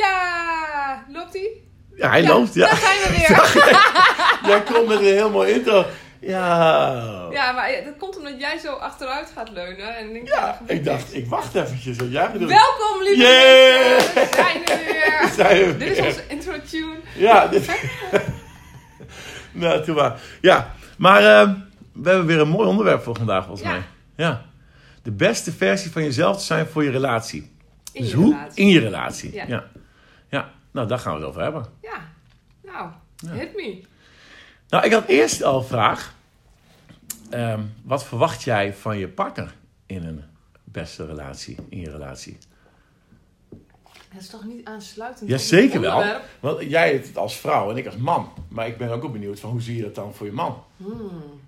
Ja, loopt ie? Ja, hij Ja, loopt. Ja. Daar zijn we weer. Jij komt met een heel mooi intro. Ja. Ja, maar dat komt omdat jij zo achteruit gaat leunen. En ik denk, Ja, gebeurt ik dacht, ik wacht eventjes wat jij doen. Welkom, lieve Yeah! mensen. We zijn er weer. Zijn we Dit is weer. onze intro tune. Ja, dit... nou, toen maar. Ja, maar eh, we hebben weer een mooi onderwerp voor vandaag, volgens Ja. mij. Ja. De beste versie van jezelf te zijn voor je relatie. In dus je hoe? relatie. In je relatie. Ja. Ja. nou daar gaan we het over hebben. Ja, nou, Ja. hit me. Nou, ik had eerst al een vraag. Ehm, wat verwacht jij van je partner in een beste relatie, in je relatie? Het is toch niet aansluitend Ja, op het zeker wel. Want jij hebt het als vrouw en ik als man. Maar ik ben ook wel benieuwd van hoe zie je dat dan voor je man? Hmm.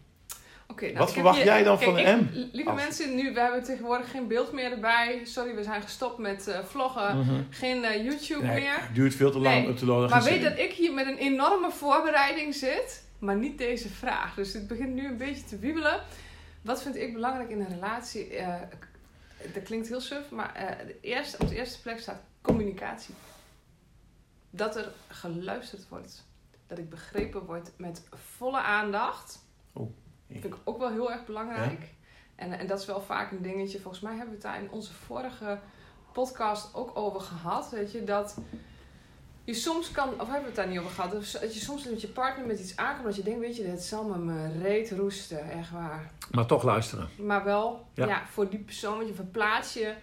Nou, Wat verwacht je- jij dan kijk, van ik- hem? Lieve mensen, nu, we hebben tegenwoordig geen beeld meer erbij. Sorry, we zijn gestopt met eh, vloggen. Geen eh, YouTube Nee, meer. het duurt veel te lang Nee, om te laden. Maar weet dat ik hier met een enorme voorbereiding zit, maar niet deze vraag. Dus het begint nu een beetje te wiebelen. Wat vind ik belangrijk in een relatie? Eh, dat klinkt heel suf, maar eh, de eerste, op de eerste plek staat communicatie. Dat er geluisterd wordt. Dat ik begrepen word met volle aandacht. Oh. Vind ik ook wel heel erg belangrijk. En, en dat is wel vaak een dingetje. Volgens mij hebben we het daar in onze vorige podcast ook over gehad. Weet je, dat je soms kan, of hebben we het daar niet over gehad, dat je soms met je partner met iets aankomt dat je denkt, weet je, het zal me mijn reet roesten, echt waar. Maar toch luisteren. Maar wel, ja. Ja. voor die persoon, want je verplaats je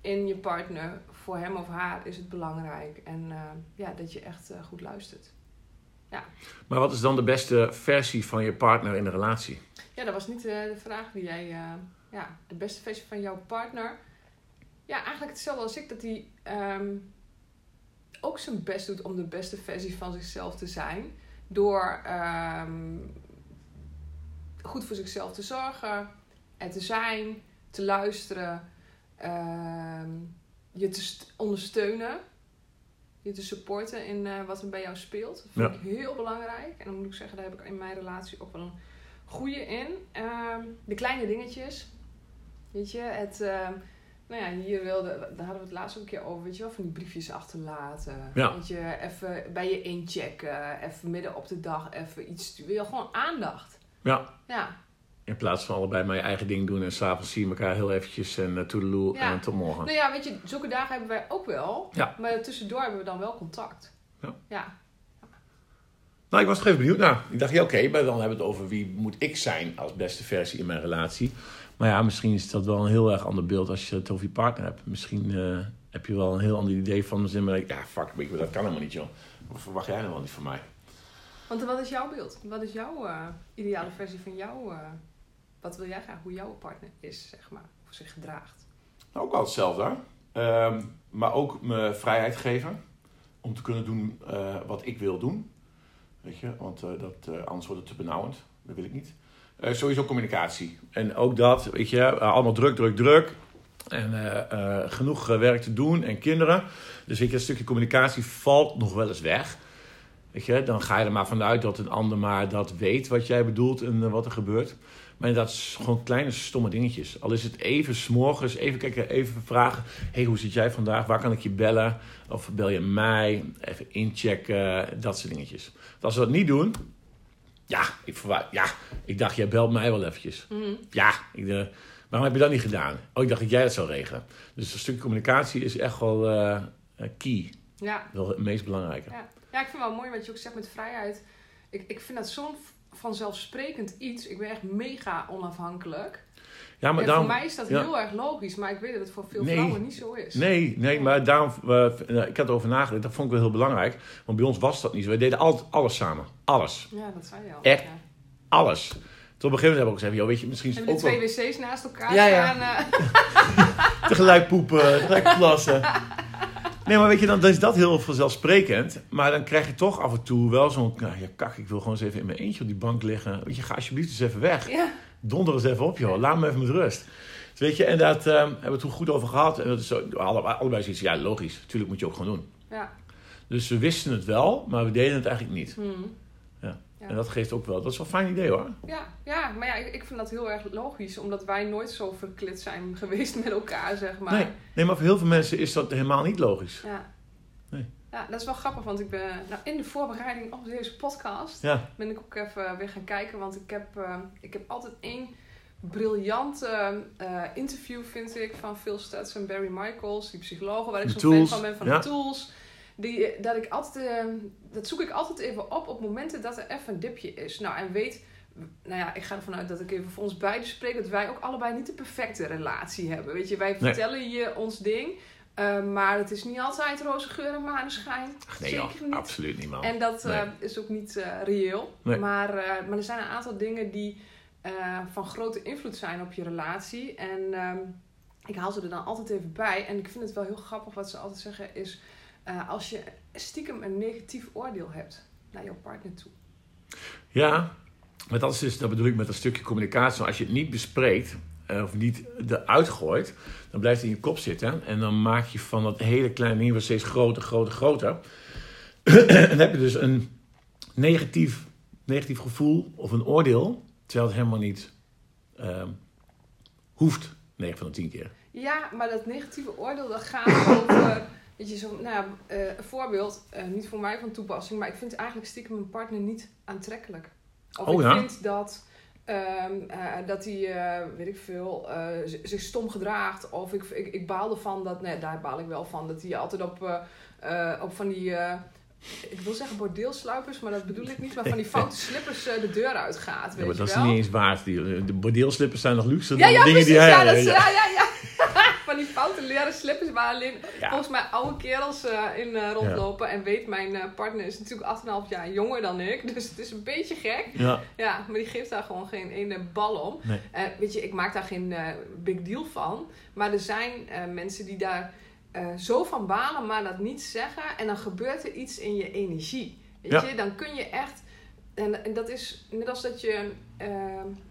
in je partner, voor hem of haar is het belangrijk. En eh, ja, dat je echt eh, goed luistert. Maar wat is dan de beste versie van je partner in een relatie? Ja, dat was niet eh, de vraag die jij. eh, ja, de beste versie van jouw partner. Ja, eigenlijk hetzelfde als ik, dat hij ehm, ook zijn best doet om de beste versie van zichzelf te zijn. Door ehm, goed voor zichzelf te zorgen, er te zijn, te luisteren, ehm, je te st- ondersteunen, je te supporten in eh, wat er bij jou speelt. Dat vind ik heel belangrijk. En dan moet ik zeggen, daar heb ik in mijn relatie ook wel een goede in. Ehm, de kleine dingetjes. Weet je, het... ehm, nou ja, hier wilde, daar hadden we het laatst ook een keer over, weet je wel, van die briefjes achterlaten. Ja. Weet je, even bij je inchecken, even midden op de dag, even iets, wil gewoon aandacht. Ja. Ja, In plaats van allebei je eigen ding doen en s'avonds zie je elkaar heel eventjes en uh, toedeloe Ja. en tot morgen. nou ja, weet je, zulke dagen hebben wij ook wel, Ja. maar tussendoor hebben we dan wel contact. Ja. Ja, Nou, ik was toch even benieuwd. Nou, ik dacht, ja oké, maar dan hebben we het over wie moet ik zijn als beste versie in mijn relatie. Maar ja, misschien is dat wel een heel erg ander beeld als je het over je partner hebt. Misschien eh, heb je wel een heel ander idee van de zin, maar ik- ja, fuck, je, dat kan helemaal niet, joh. Wat verwacht jij nou wel niet van mij? want wat is jouw beeld? Wat is jouw eh, ideale versie van jou? eh, wat wil jij graag, hoe jouw partner is, zeg maar, of zich gedraagt? Nou, ook wel hetzelfde. Ehm, maar ook me vrijheid geven om te kunnen doen eh, wat ik wil doen. Weet je, want eh, dat, eh, anders wordt het te benauwend. Dat wil ik niet. Sowieso communicatie. En ook dat, weet je, allemaal druk, druk, druk. En genoeg werk te doen en kinderen. Dus weet je, dat stukje communicatie valt nog wel eens weg. Weet je, dan ga je er maar vanuit dat een ander maar dat weet wat jij bedoelt en wat er gebeurt. Maar dat is gewoon kleine stomme dingetjes. Al is het even s'morgens, even kijken, even vragen. hey, hoe zit jij vandaag? Waar kan ik je bellen? Of bel je mij? Even inchecken, dat soort dingetjes. Want als we dat niet doen... Ja, ik, ja, ik dacht, jij belt mij wel eventjes. Mhm. Ja, ik, eh, waarom heb je dat niet gedaan? Oh, ik dacht dat jij dat zou regelen. Dus een stukje communicatie is echt wel eh, eh, key. Ja, Wel het meest belangrijke. Ja. ja, ik vind het wel mooi wat je ook zegt met vrijheid. Ik, ik vind dat zo'n vanzelfsprekend iets. Ik ben echt mega onafhankelijk. Ja, maar en daarom, voor mij is dat ja. heel erg logisch, maar ik weet dat het voor veel Nee. vrouwen niet zo is. Nee, nee, maar daarom, eh, nou, ik had erover nagedacht. Dat vond ik wel heel belangrijk. Want bij ons was dat niet zo. We deden altijd alles samen. Alles. Ja, dat zei je al. Echt? Ja. Alles. Tot op een gegeven moment hebben we ook gezegd, joh, weet je, misschien is het ook wel twee wc's naast elkaar Ja, staan? eh, tegelijk poepen, tegelijk plassen. Nee, maar weet je, dan is dat heel vanzelfsprekend. Maar dan krijg je toch af en toe wel zo'n, nou, ja, kak, ik wil gewoon eens even in mijn eentje op die bank liggen. Weet je, ga alsjeblieft eens even weg. ja. Donder eens even op, joh. Laat me even met rust. Dus weet je, en dat ehm, hebben we toen goed over gehad. En dat is zo, allebei, allebei zoiets, ja, logisch. Tuurlijk moet je ook gewoon doen. ja. Dus we wisten het wel, maar we deden het eigenlijk niet. Hmm. Ja. En dat geeft ook wel, dat is wel een fijn idee hoor. Ja, ja, maar ja, ik, ik vind dat heel erg logisch, omdat wij nooit zo verklit zijn geweest met elkaar, zeg maar. Nee, nee, maar voor heel veel mensen is dat helemaal niet logisch. Ja. Nee. Ja, dat is wel grappig, want ik ben nou, in de voorbereiding op deze podcast Ja. ben ik ook even weer gaan kijken. Want ik heb, eh, ik heb altijd één briljante eh, interview, vind ik, van Phil Stutz en Barry Michaels, die psychologen, waar ik zo'n fan van ben van ja. de tools. Die, eh, dat, ik altijd, eh, dat zoek ik altijd even op op momenten dat er even een dipje is. Nou, en weet, nou ja, ik ga ervan uit dat ik even voor ons beiden spreek, dat wij ook allebei niet de perfecte relatie hebben. Weet je, wij Nee. vertellen je ons ding, eh, maar het is niet altijd roze geur en maneschijn. Nee Zeker joh, niet. absoluut niet man. En dat eh, Nee. is ook niet eh, reëel. Nee. Maar, eh, maar er zijn een aantal dingen die van grote invloed zijn op je relatie. En ehm, ik haal ze er dan altijd even bij. En ik vind het wel heel grappig wat ze altijd zeggen is... eh, als je stiekem een negatief oordeel hebt naar jouw partner toe. Ja, maar dat, is dus, dat bedoel ik met een stukje communicatie. Als je het niet bespreekt eh, of niet eruit gooit, dan blijft het in je kop zitten. En dan maak je van dat hele kleine ding steeds groter, groter, groter. en dan heb je dus een negatief, negatief gevoel of een oordeel, terwijl het helemaal niet ehm, hoeft, 9 van de 10 keer. Ja, maar dat negatieve oordeel dat gaat over... Weet je, zo, nou eh, een voorbeeld, eh, niet voor mij van toepassing, maar ik vind eigenlijk stiekem mijn partner niet aantrekkelijk. Of Oh ik ja? vind dat, ehm, eh, dat hij, weet ik veel, zich stom gedraagt. Of ik, ik, ik baal ervan dat, nee, daar baal ik wel van, dat hij altijd op, op van die, ik wil zeggen bordeelsluipers, maar dat bedoel ik niet, maar van die foute slippers de deur uitgaat, weet Ja, maar je dat is niet eens waard. Die, de bordeelslippers zijn nog luxer Ja, dan ja, de dingen precies. die hij... ja, dat is, ja. ja, ja, ja. Van die foute leren slippers waar alleen Ja. volgens mij oude kerels eh, in eh, rondlopen. En weet, mijn eh, partner is natuurlijk 8,5 jaar jonger dan ik. Dus het is een beetje gek. Ja, Ja, maar die geeft daar gewoon geen ene bal om. Nee. Weet je, ik maak daar geen big deal van. Maar er zijn mensen die daar zo van balen, maar dat niet zeggen. En dan gebeurt er iets in je energie. Weet je, dan kun je echt... En, en dat is net als dat je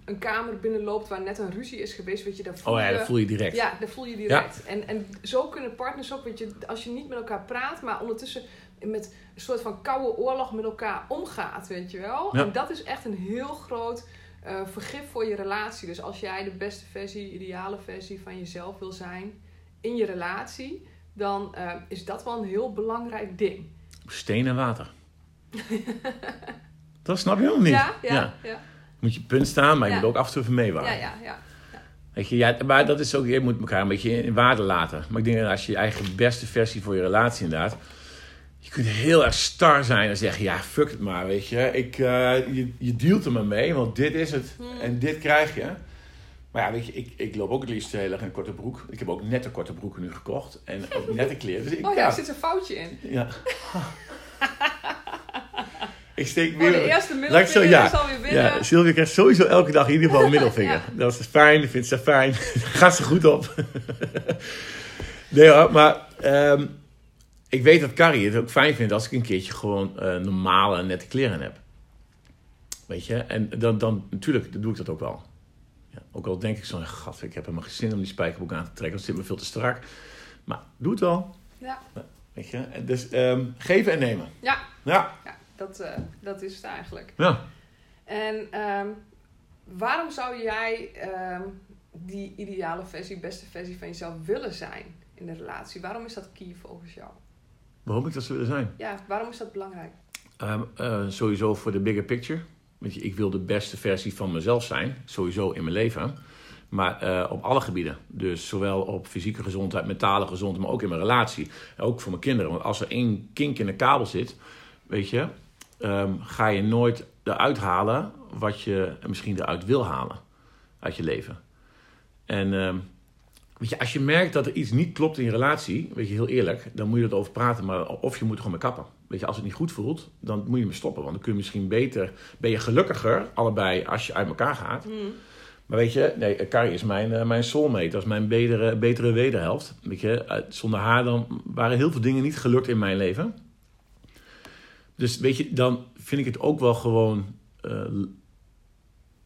een kamer binnenloopt waar net een ruzie is geweest. Weet je, daar voel oh ja, je... dat voel je direct. Ja, dat voel je direct. En, en zo kunnen partners ook, weet je, als je niet met elkaar praat, maar ondertussen met een soort van koude oorlog met elkaar omgaat, weet je wel. Ja. En dat is echt een heel groot eh, vergif voor je relatie. Dus als jij de beste versie, ideale versie van jezelf wil zijn in je relatie, dan eh, is dat wel een heel belangrijk ding. Steen en water. dat snap je helemaal niet. Ja, ja, ja. Moet je punt staan, maar je moet ook af en toe even meewaaien. Ja, ja, ja. Weet je, ja, maar dat is ook, je moet elkaar een beetje in waarde laten. Maar ik denk dat als je je eigen beste versie voor je relatie inderdaad... Je kunt heel erg star zijn en zeggen, ja, fuck het maar, weet je. Ik, eh, je, je dealt er maar mee, want dit is het. Hmm. En dit krijg je. Maar ja, weet je, ik, ik loop ook het liefst heel erg in een korte broek. Ik heb ook nette korte broeken nu gekocht. En ook nette kleren. Dus ik, Oh ja, ja, er zit een foutje in. ja. ik steek Oh, weer... de eerste ik zo- middelvinger ja. is alweer binnen. Ja, Sylvia krijgt sowieso elke dag in ieder geval een middelvinger. Ja. Dat is fijn, vindt ze fijn. Gaat ze goed op. nee hoor, maar ehm, ik weet dat Carrie het ook fijn vindt als ik een keertje gewoon eh, normale nette kleren heb. Weet je, en dan, dan natuurlijk doe ik dat ook wel. Ja, ook al denk ik zo, gat, ik heb helemaal geen zin om die spijkerbroek aan te trekken, want het zit me veel te strak. Maar doe het wel. Ja. Weet je, dus ehm, geven en nemen. Ja. Ja, Ja, dat, eh, dat is het eigenlijk. ja. En ehm, waarom zou jij ehm, die ideale versie, beste versie van jezelf willen zijn in de relatie? Waarom is dat key volgens jou? Waarom ik dat zou willen zijn? Ja, waarom is dat belangrijk? Ehm, eh, sowieso voor de bigger picture. Weet je, ik wil de beste versie van mezelf zijn, sowieso in mijn leven. Maar eh, op alle gebieden. Dus zowel op fysieke gezondheid, mentale gezondheid, maar ook in mijn relatie. Ook voor mijn kinderen. Want als er één kink in de kabel zit, weet je, ehm, ga je nooit eruit halen wat je misschien eruit wil halen uit je leven. En ehm, weet je, als je merkt dat er iets niet klopt in je relatie, weet je, heel eerlijk, dan moet je erover praten. Maar of je moet er gewoon mee kappen. Weet je, als het niet goed voelt, dan moet je ermee stoppen. Want dan kun je misschien beter, ben je gelukkiger, allebei, als je uit elkaar gaat. Maar weet je, nee, Carrie is mijn, eh, mijn soulmate. Dat is mijn betere, betere wederhelft. Weet je, eh, zonder haar dan waren heel veel dingen niet gelukt in mijn leven. Dus weet je, dan vind ik het ook wel gewoon... eh,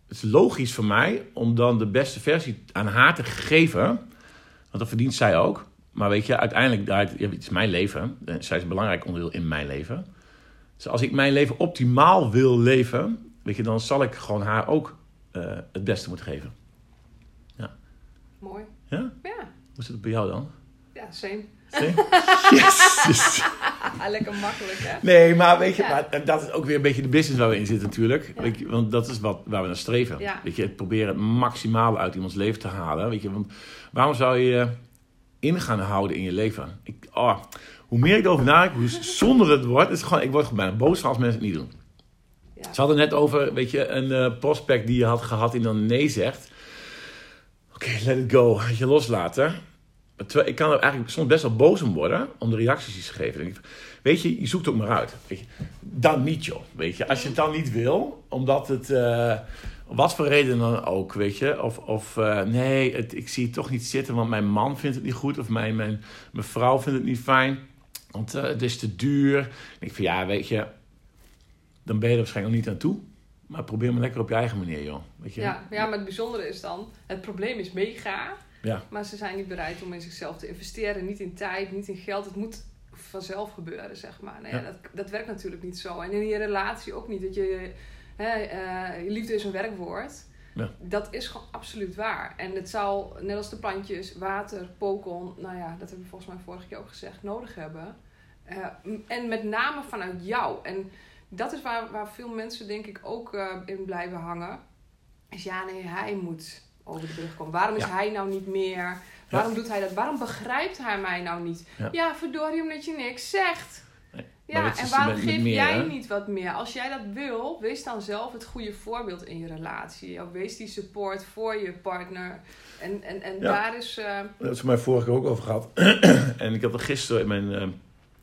het is logisch voor mij om dan de beste versie aan haar te geven. Want dat verdient zij ook. Maar weet je, uiteindelijk, draait- ja, het is mijn leven. Eh, Zij is een belangrijk onderdeel in mijn leven. Dus als ik mijn leven optimaal wil leven, weet je, dan zal ik gewoon haar ook eh, het beste moeten geven. Mooi. Ja? Ja, Hoe zit het bij jou dan? ja same. Zie? Yes! ja, lekker makkelijk, hè? Nee, maar weet je, Ja. maar dat is ook weer een beetje de business waar we in zitten natuurlijk. Ja. Weet je, want dat is wat, waar we naar streven. Ja. Weet je, het proberen het maximale uit iemands leven te halen. Weet je, want waarom zou je in gaan houden in je leven? Ik, oh, hoe meer ik erover nadenk, hoe zonder het wordt. Het is gewoon, ik word gewoon bijna boos als mensen het niet doen. Ja. Ze hadden net over, weet je, een eh, prospect die je had gehad die dan nee zegt. Oké, let it go. Je, loslaten. Ik kan er eigenlijk soms best wel boos om worden om de reacties die ze geven. Weet je, je zoekt het ook maar uit. Weet je. Dan niet, joh. Weet je. Als je het dan niet wil, omdat het... eh, wat voor reden dan ook, weet je. Of, of eh, nee, het, ik zie het toch niet zitten, want mijn man vindt het niet goed. Of mijn, mijn, vrouw vindt het niet fijn. Want eh, het is te duur. Ik vind, ja, weet je... Dan ben je er waarschijnlijk nog niet aan toe. Maar probeer maar lekker op je eigen manier, joh. Weet je. Ja, ja, maar het bijzondere is dan, het probleem is mega, Ja. maar ze zijn niet bereid om in zichzelf te investeren. Niet in tijd, niet in geld. Het moet vanzelf gebeuren, zeg maar. Nou ja, Ja. Dat, dat werkt natuurlijk niet zo. En in je relatie ook niet. Dat je, hè, je liefde is een werkwoord. Ja. Dat is gewoon absoluut waar. En het zal, net als de plantjes, water, pokon, nou ja, dat hebben we volgens mij vorige keer ook gezegd, nodig hebben. Eh, en met name vanuit jou. En dat is waar, waar veel mensen denk ik ook eh, in blijven hangen. Is ja, nee, hij moet over de brug komen. Waarom is Ja. hij nou niet meer? Waarom doet hij dat? Waarom begrijpt hij mij nou niet? Ja. Ja, verdorie omdat je niks zegt. Nee, Ja, dat is en waarom met- met geef meer, jij hè? niet wat meer? Als jij dat wil, wees dan zelf het goede voorbeeld in je relatie. Of wees die support voor je partner. En, en, en daar is... eh, hebben ze mij vorige keer ook over gehad. en ik heb er gisteren in mijn, eh, in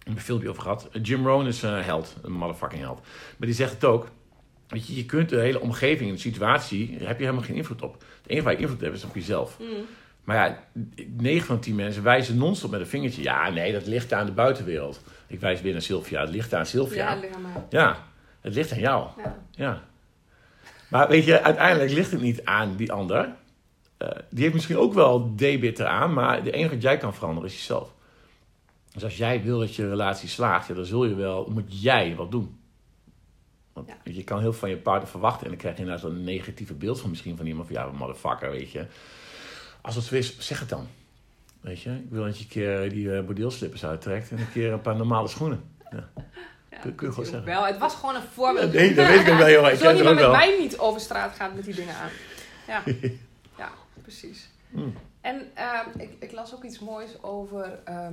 mijn filmpje over gehad. Jim Rohn is een held, een motherfucking held. Maar die zegt het ook. Weet je, je kunt de hele omgeving en de situatie, daar heb je helemaal geen invloed op. Het enige waar je invloed hebt is op jezelf. mm, Maar ja, 9 van 10 mensen wijzen non-stop met een vingertje. Ja, nee, dat ligt aan de buitenwereld. Ik wijs weer naar Sylvia. Het ligt aan Sylvia. ja, lig aan mij. Ja, het ligt aan jou. Ja. Ja. Maar weet je, uiteindelijk ligt het niet aan die ander. Eh, die heeft misschien ook wel debit eraan, maar de enige wat jij kan veranderen is jezelf. Dus als jij wil dat je relatie slaagt, ja, dan zul je wel, moet jij wat doen. Want Ja. je kan heel veel van je partner verwachten en dan krijg je inderdaad een negatieve beeld van misschien van iemand van ja, motherfucker, weet je. Als het zo is, zeg het dan. Weet je, ik wil dat je een keer die uh, bordeelslippers uittrekt en een keer een paar normale schoenen. Ja. Ja, Kun- kun je gewoon zeggen. wel. Het was gewoon een voorbeeld. Nee, dat weet ik wel, joh. Ik iemand met wel. mij niet over straat gaat met die dingen aan. Ja, ja precies. Mm. En ehm, ik, ik las ook iets moois over ehm,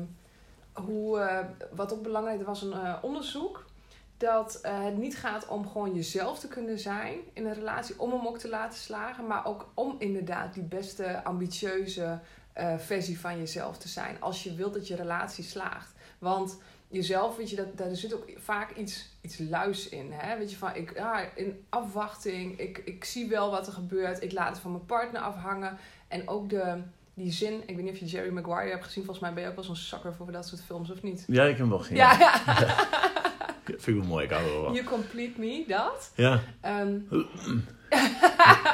hoe, eh, wat ook belangrijk was, een eh, onderzoek. Dat eh, het niet gaat om gewoon jezelf te kunnen zijn in een relatie, om hem ook te laten slagen, maar ook om inderdaad die beste, ambitieuze eh, versie van jezelf te zijn. Als je wilt dat je relatie slaagt. Want jezelf, weet je, dat, daar zit ook vaak iets, iets luis in. Hè? Weet je, van ik, ja, in afwachting, ik, ik zie wel wat er gebeurt, ik laat het van mijn partner afhangen. En ook de, die zin, ik weet niet of je Jerry Maguire hebt gezien, volgens mij ben je ook wel zo'n zakker voor dat soort films, of niet? Ja, ik heb hem wel gezien. Ja, ja. Ja, Vind ik wel mooi, ik hou wel van. You complete me, dat. Ja, Ehm,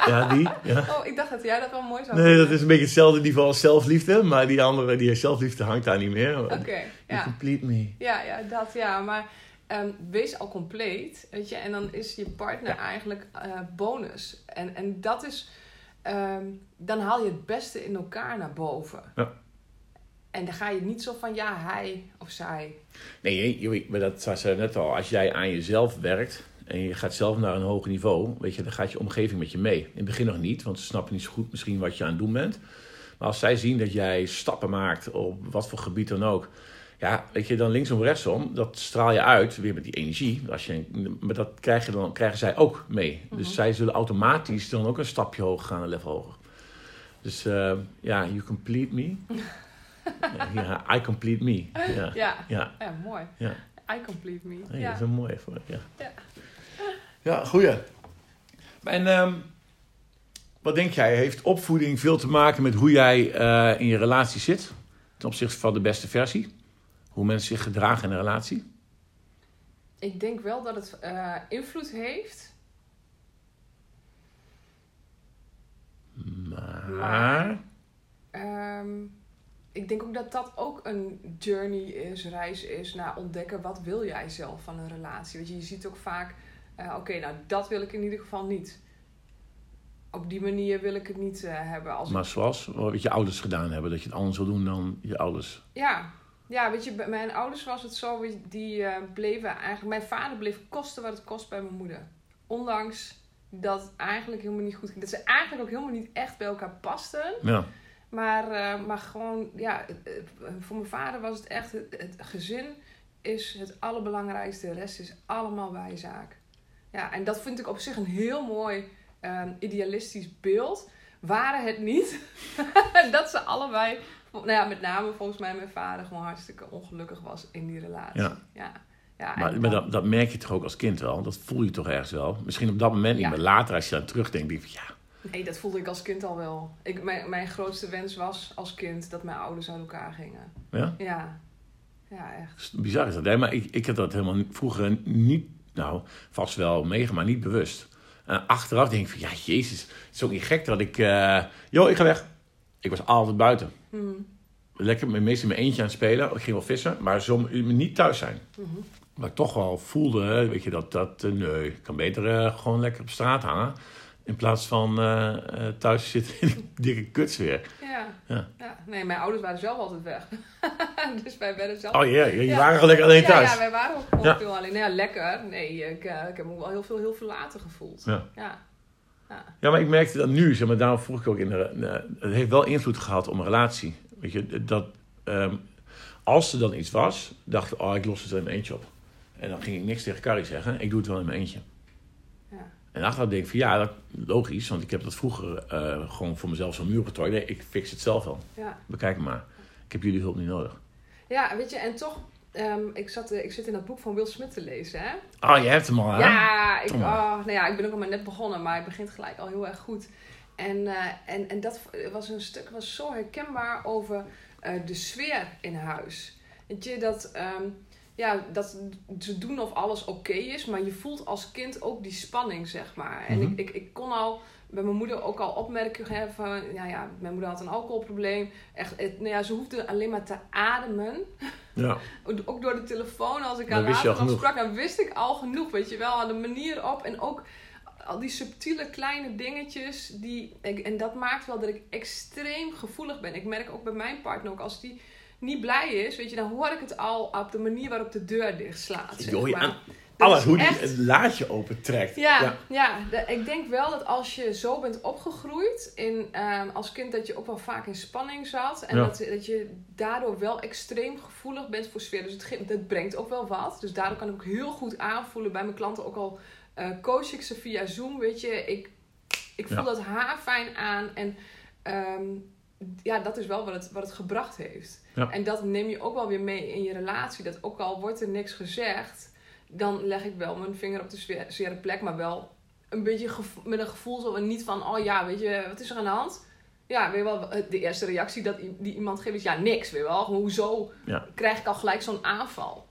ja die. Ja. oh, ik dacht dat jij dat wel mooi zou Nee, dat is een beetje hetzelfde niveau als zelfliefde, maar die andere, die zelfliefde hangt daar niet meer. Oké, ja. complete me. Ja, ja, dat ja. Maar ehm, wees al compleet, weet je. En dan is je partner eigenlijk eh, bonus. En, en dat is... ehm, dan haal je het beste in elkaar naar boven. Ja. En dan ga je niet zo van, ja, hij of zij. Nee, maar dat zei ze net al. Als jij aan jezelf werkt en je gaat zelf naar een hoger niveau, weet je, dan gaat je omgeving met je mee. In het begin nog niet, want ze snappen niet zo goed misschien wat je aan het doen bent. Maar als zij zien dat jij stappen maakt op wat voor gebied dan ook, ja, weet je, dan linksom rechtsom, dat straal je uit weer met die energie. Als je, maar dat krijg je dan, krijgen zij ook mee. Dus Mhm. zij zullen automatisch dan ook een stapje hoger gaan, een level hoger. Dus eh, ja, you complete me. ja, I complete me. Ja, Ja, ja. ja mooi. Ja. I complete me. Ja. dat is een mooie voor. Ja, Ja. ja goeie. En ehm, wat denk jij? Heeft opvoeding veel te maken met hoe jij eh, in je relatie zit? Ten opzichte van de beste versie? Hoe mensen zich gedragen in een relatie? Ik denk wel dat het eh, invloed heeft. Maar. Ehm, ik denk ook dat dat ook een journey is, reis is naar ontdekken wat wil jij zelf van een relatie. Weet je, je ziet ook vaak, eh, oké, nou dat wil ik in ieder geval niet. Op die manier wil ik het niet eh, hebben. Als Maar zoals wat je ouders gedaan hebben, dat je het anders wil doen dan je ouders. Ja, ja, weet je, bij mijn ouders was het zo, die eh, bleven eigenlijk... Mijn vader bleef kosten wat het kost bij mijn moeder. Ondanks dat het eigenlijk helemaal niet goed ging. Dat ze eigenlijk ook helemaal niet echt bij elkaar pasten. Ja. Maar, eh, maar gewoon, ja, eh, eh, voor mijn vader was het echt, het, het gezin is het allerbelangrijkste. De rest is allemaal bijzaak. Ja, en dat vind ik op zich een heel mooi ehm, idealistisch beeld. Waren het niet dat ze allebei, nou ja, met name volgens mij mijn vader gewoon hartstikke ongelukkig was in die relatie. Ja. ja. Maar, maar dat, dat merk je toch ook als kind wel? Dat voel je toch ergens wel? Misschien op dat moment niet, Ja. maar later als je aan terugdenkt, denk je van ja, Nee, dat voelde ik als kind al wel. Ik, mijn, mijn grootste wens was als kind dat mijn ouders uit elkaar gingen. ja. Ja, ja echt. Bizar is dat, hè? Maar ik, ik heb dat helemaal vroeger niet, nou, vast wel meegemaakt, maar niet bewust. En achteraf denk ik van, ja, jezus, het is ook niet gek dat ik, eh joh, ik ga weg. Ik was altijd buiten. Hmm. Lekker, meestal mijn eentje aan het spelen. Ik ging wel vissen, maar zo niet thuis zijn. Mhm. Wat ik toch wel voelde, weet je, dat, dat eh, nee, ik kan beter eh, gewoon lekker op straat hangen. In plaats van eh, thuis zitten in die dikke kutsfeer. Ja. Ja. ja. Nee, mijn ouders waren zelf altijd weg. dus wij werden zelf... Oh ja, je Ja. waren lekker alleen thuis. ja, wij waren ook gewoon Ja. veel alleen. Nou ja, lekker. Nee, ik, eh, ik heb me wel heel veel heel verlaten gevoeld. Ja. Ja. Ja. Maar ik merkte dat nu, zeg maar, daarom vroeg ik ook in de, het heeft wel invloed gehad op mijn relatie. Weet je, dat ehm, als er dan iets was, dacht ik, oh, ik los het er in mijn eentje op. En dan ging ik niks tegen Carrie zeggen, ik doe het wel in mijn eentje. Ja. En achteraf denk ik van, ja, dat, logisch, want ik heb dat vroeger eh, gewoon voor mezelf zo'n muur getooid. Nee, ik fix het zelf wel. Ja. Bekijk het maar. Ik heb jullie hulp niet nodig. ja, weet je, en toch... ehm, ik, zat, eh, ik zit in dat boek van Will Smith te lezen, hè? Oh, je hebt hem al, hè? Ja, ik, oh, nou ja, ik ben ook nog maar net begonnen, maar het begint gelijk al heel erg goed. En, eh, en, en dat was een stuk was zo herkenbaar over de sfeer in huis. Weet je, dat, ehm, ja, dat ze doen of alles oké is, maar je voelt als kind ook die spanning, zeg maar. En Mhm. ik, ik, ik kon al bij mijn moeder ook al opmerken hè, van, ja, ja, mijn moeder had een alcoholprobleem. Echt, het, nou ja, ze hoefde alleen maar te ademen. Ja. Ook door de telefoon, als ik haar later nog sprak, dan wist ik al genoeg, weet je wel, aan de manier op. En ook al die subtiele kleine dingetjes, die, en dat maakt wel dat ik extreem gevoelig ben. Ik merk ook bij mijn partner, ook als die niet blij is, weet je, dan hoor ik het al op de manier waarop de deur dicht slaat. Maar. aan Dat Alles, is hoe die echt- het laadje opentrekt. ja, ja. de- ik denk wel dat als je zo bent opgegroeid in, ehm, als kind, dat je ook wel vaak in spanning zat. En Ja. dat, dat je daardoor wel extreem gevoelig bent voor sfeer. Dus het, dat brengt ook wel wat. Dus daardoor kan ik ook heel goed aanvoelen bij mijn klanten. Ook al eh, coach ik ze via Zoom, weet je. Ik, ik voel Ja. dat haar fijn aan. En ehm, ja, dat is wel wat het, wat het gebracht heeft. Ja. En dat neem je ook wel weer mee in je relatie. Dat ook al wordt er niks gezegd, dan leg ik wel mijn vinger op de zere plek. Maar wel een beetje met een gevoel zo. En niet van, oh ja, weet je, wat is er aan de hand? Ja, weet je wel, de eerste reactie dat die iemand geeft is, ja, niks, weet je wel. Hoezo Ja. krijg ik al gelijk zo'n aanval?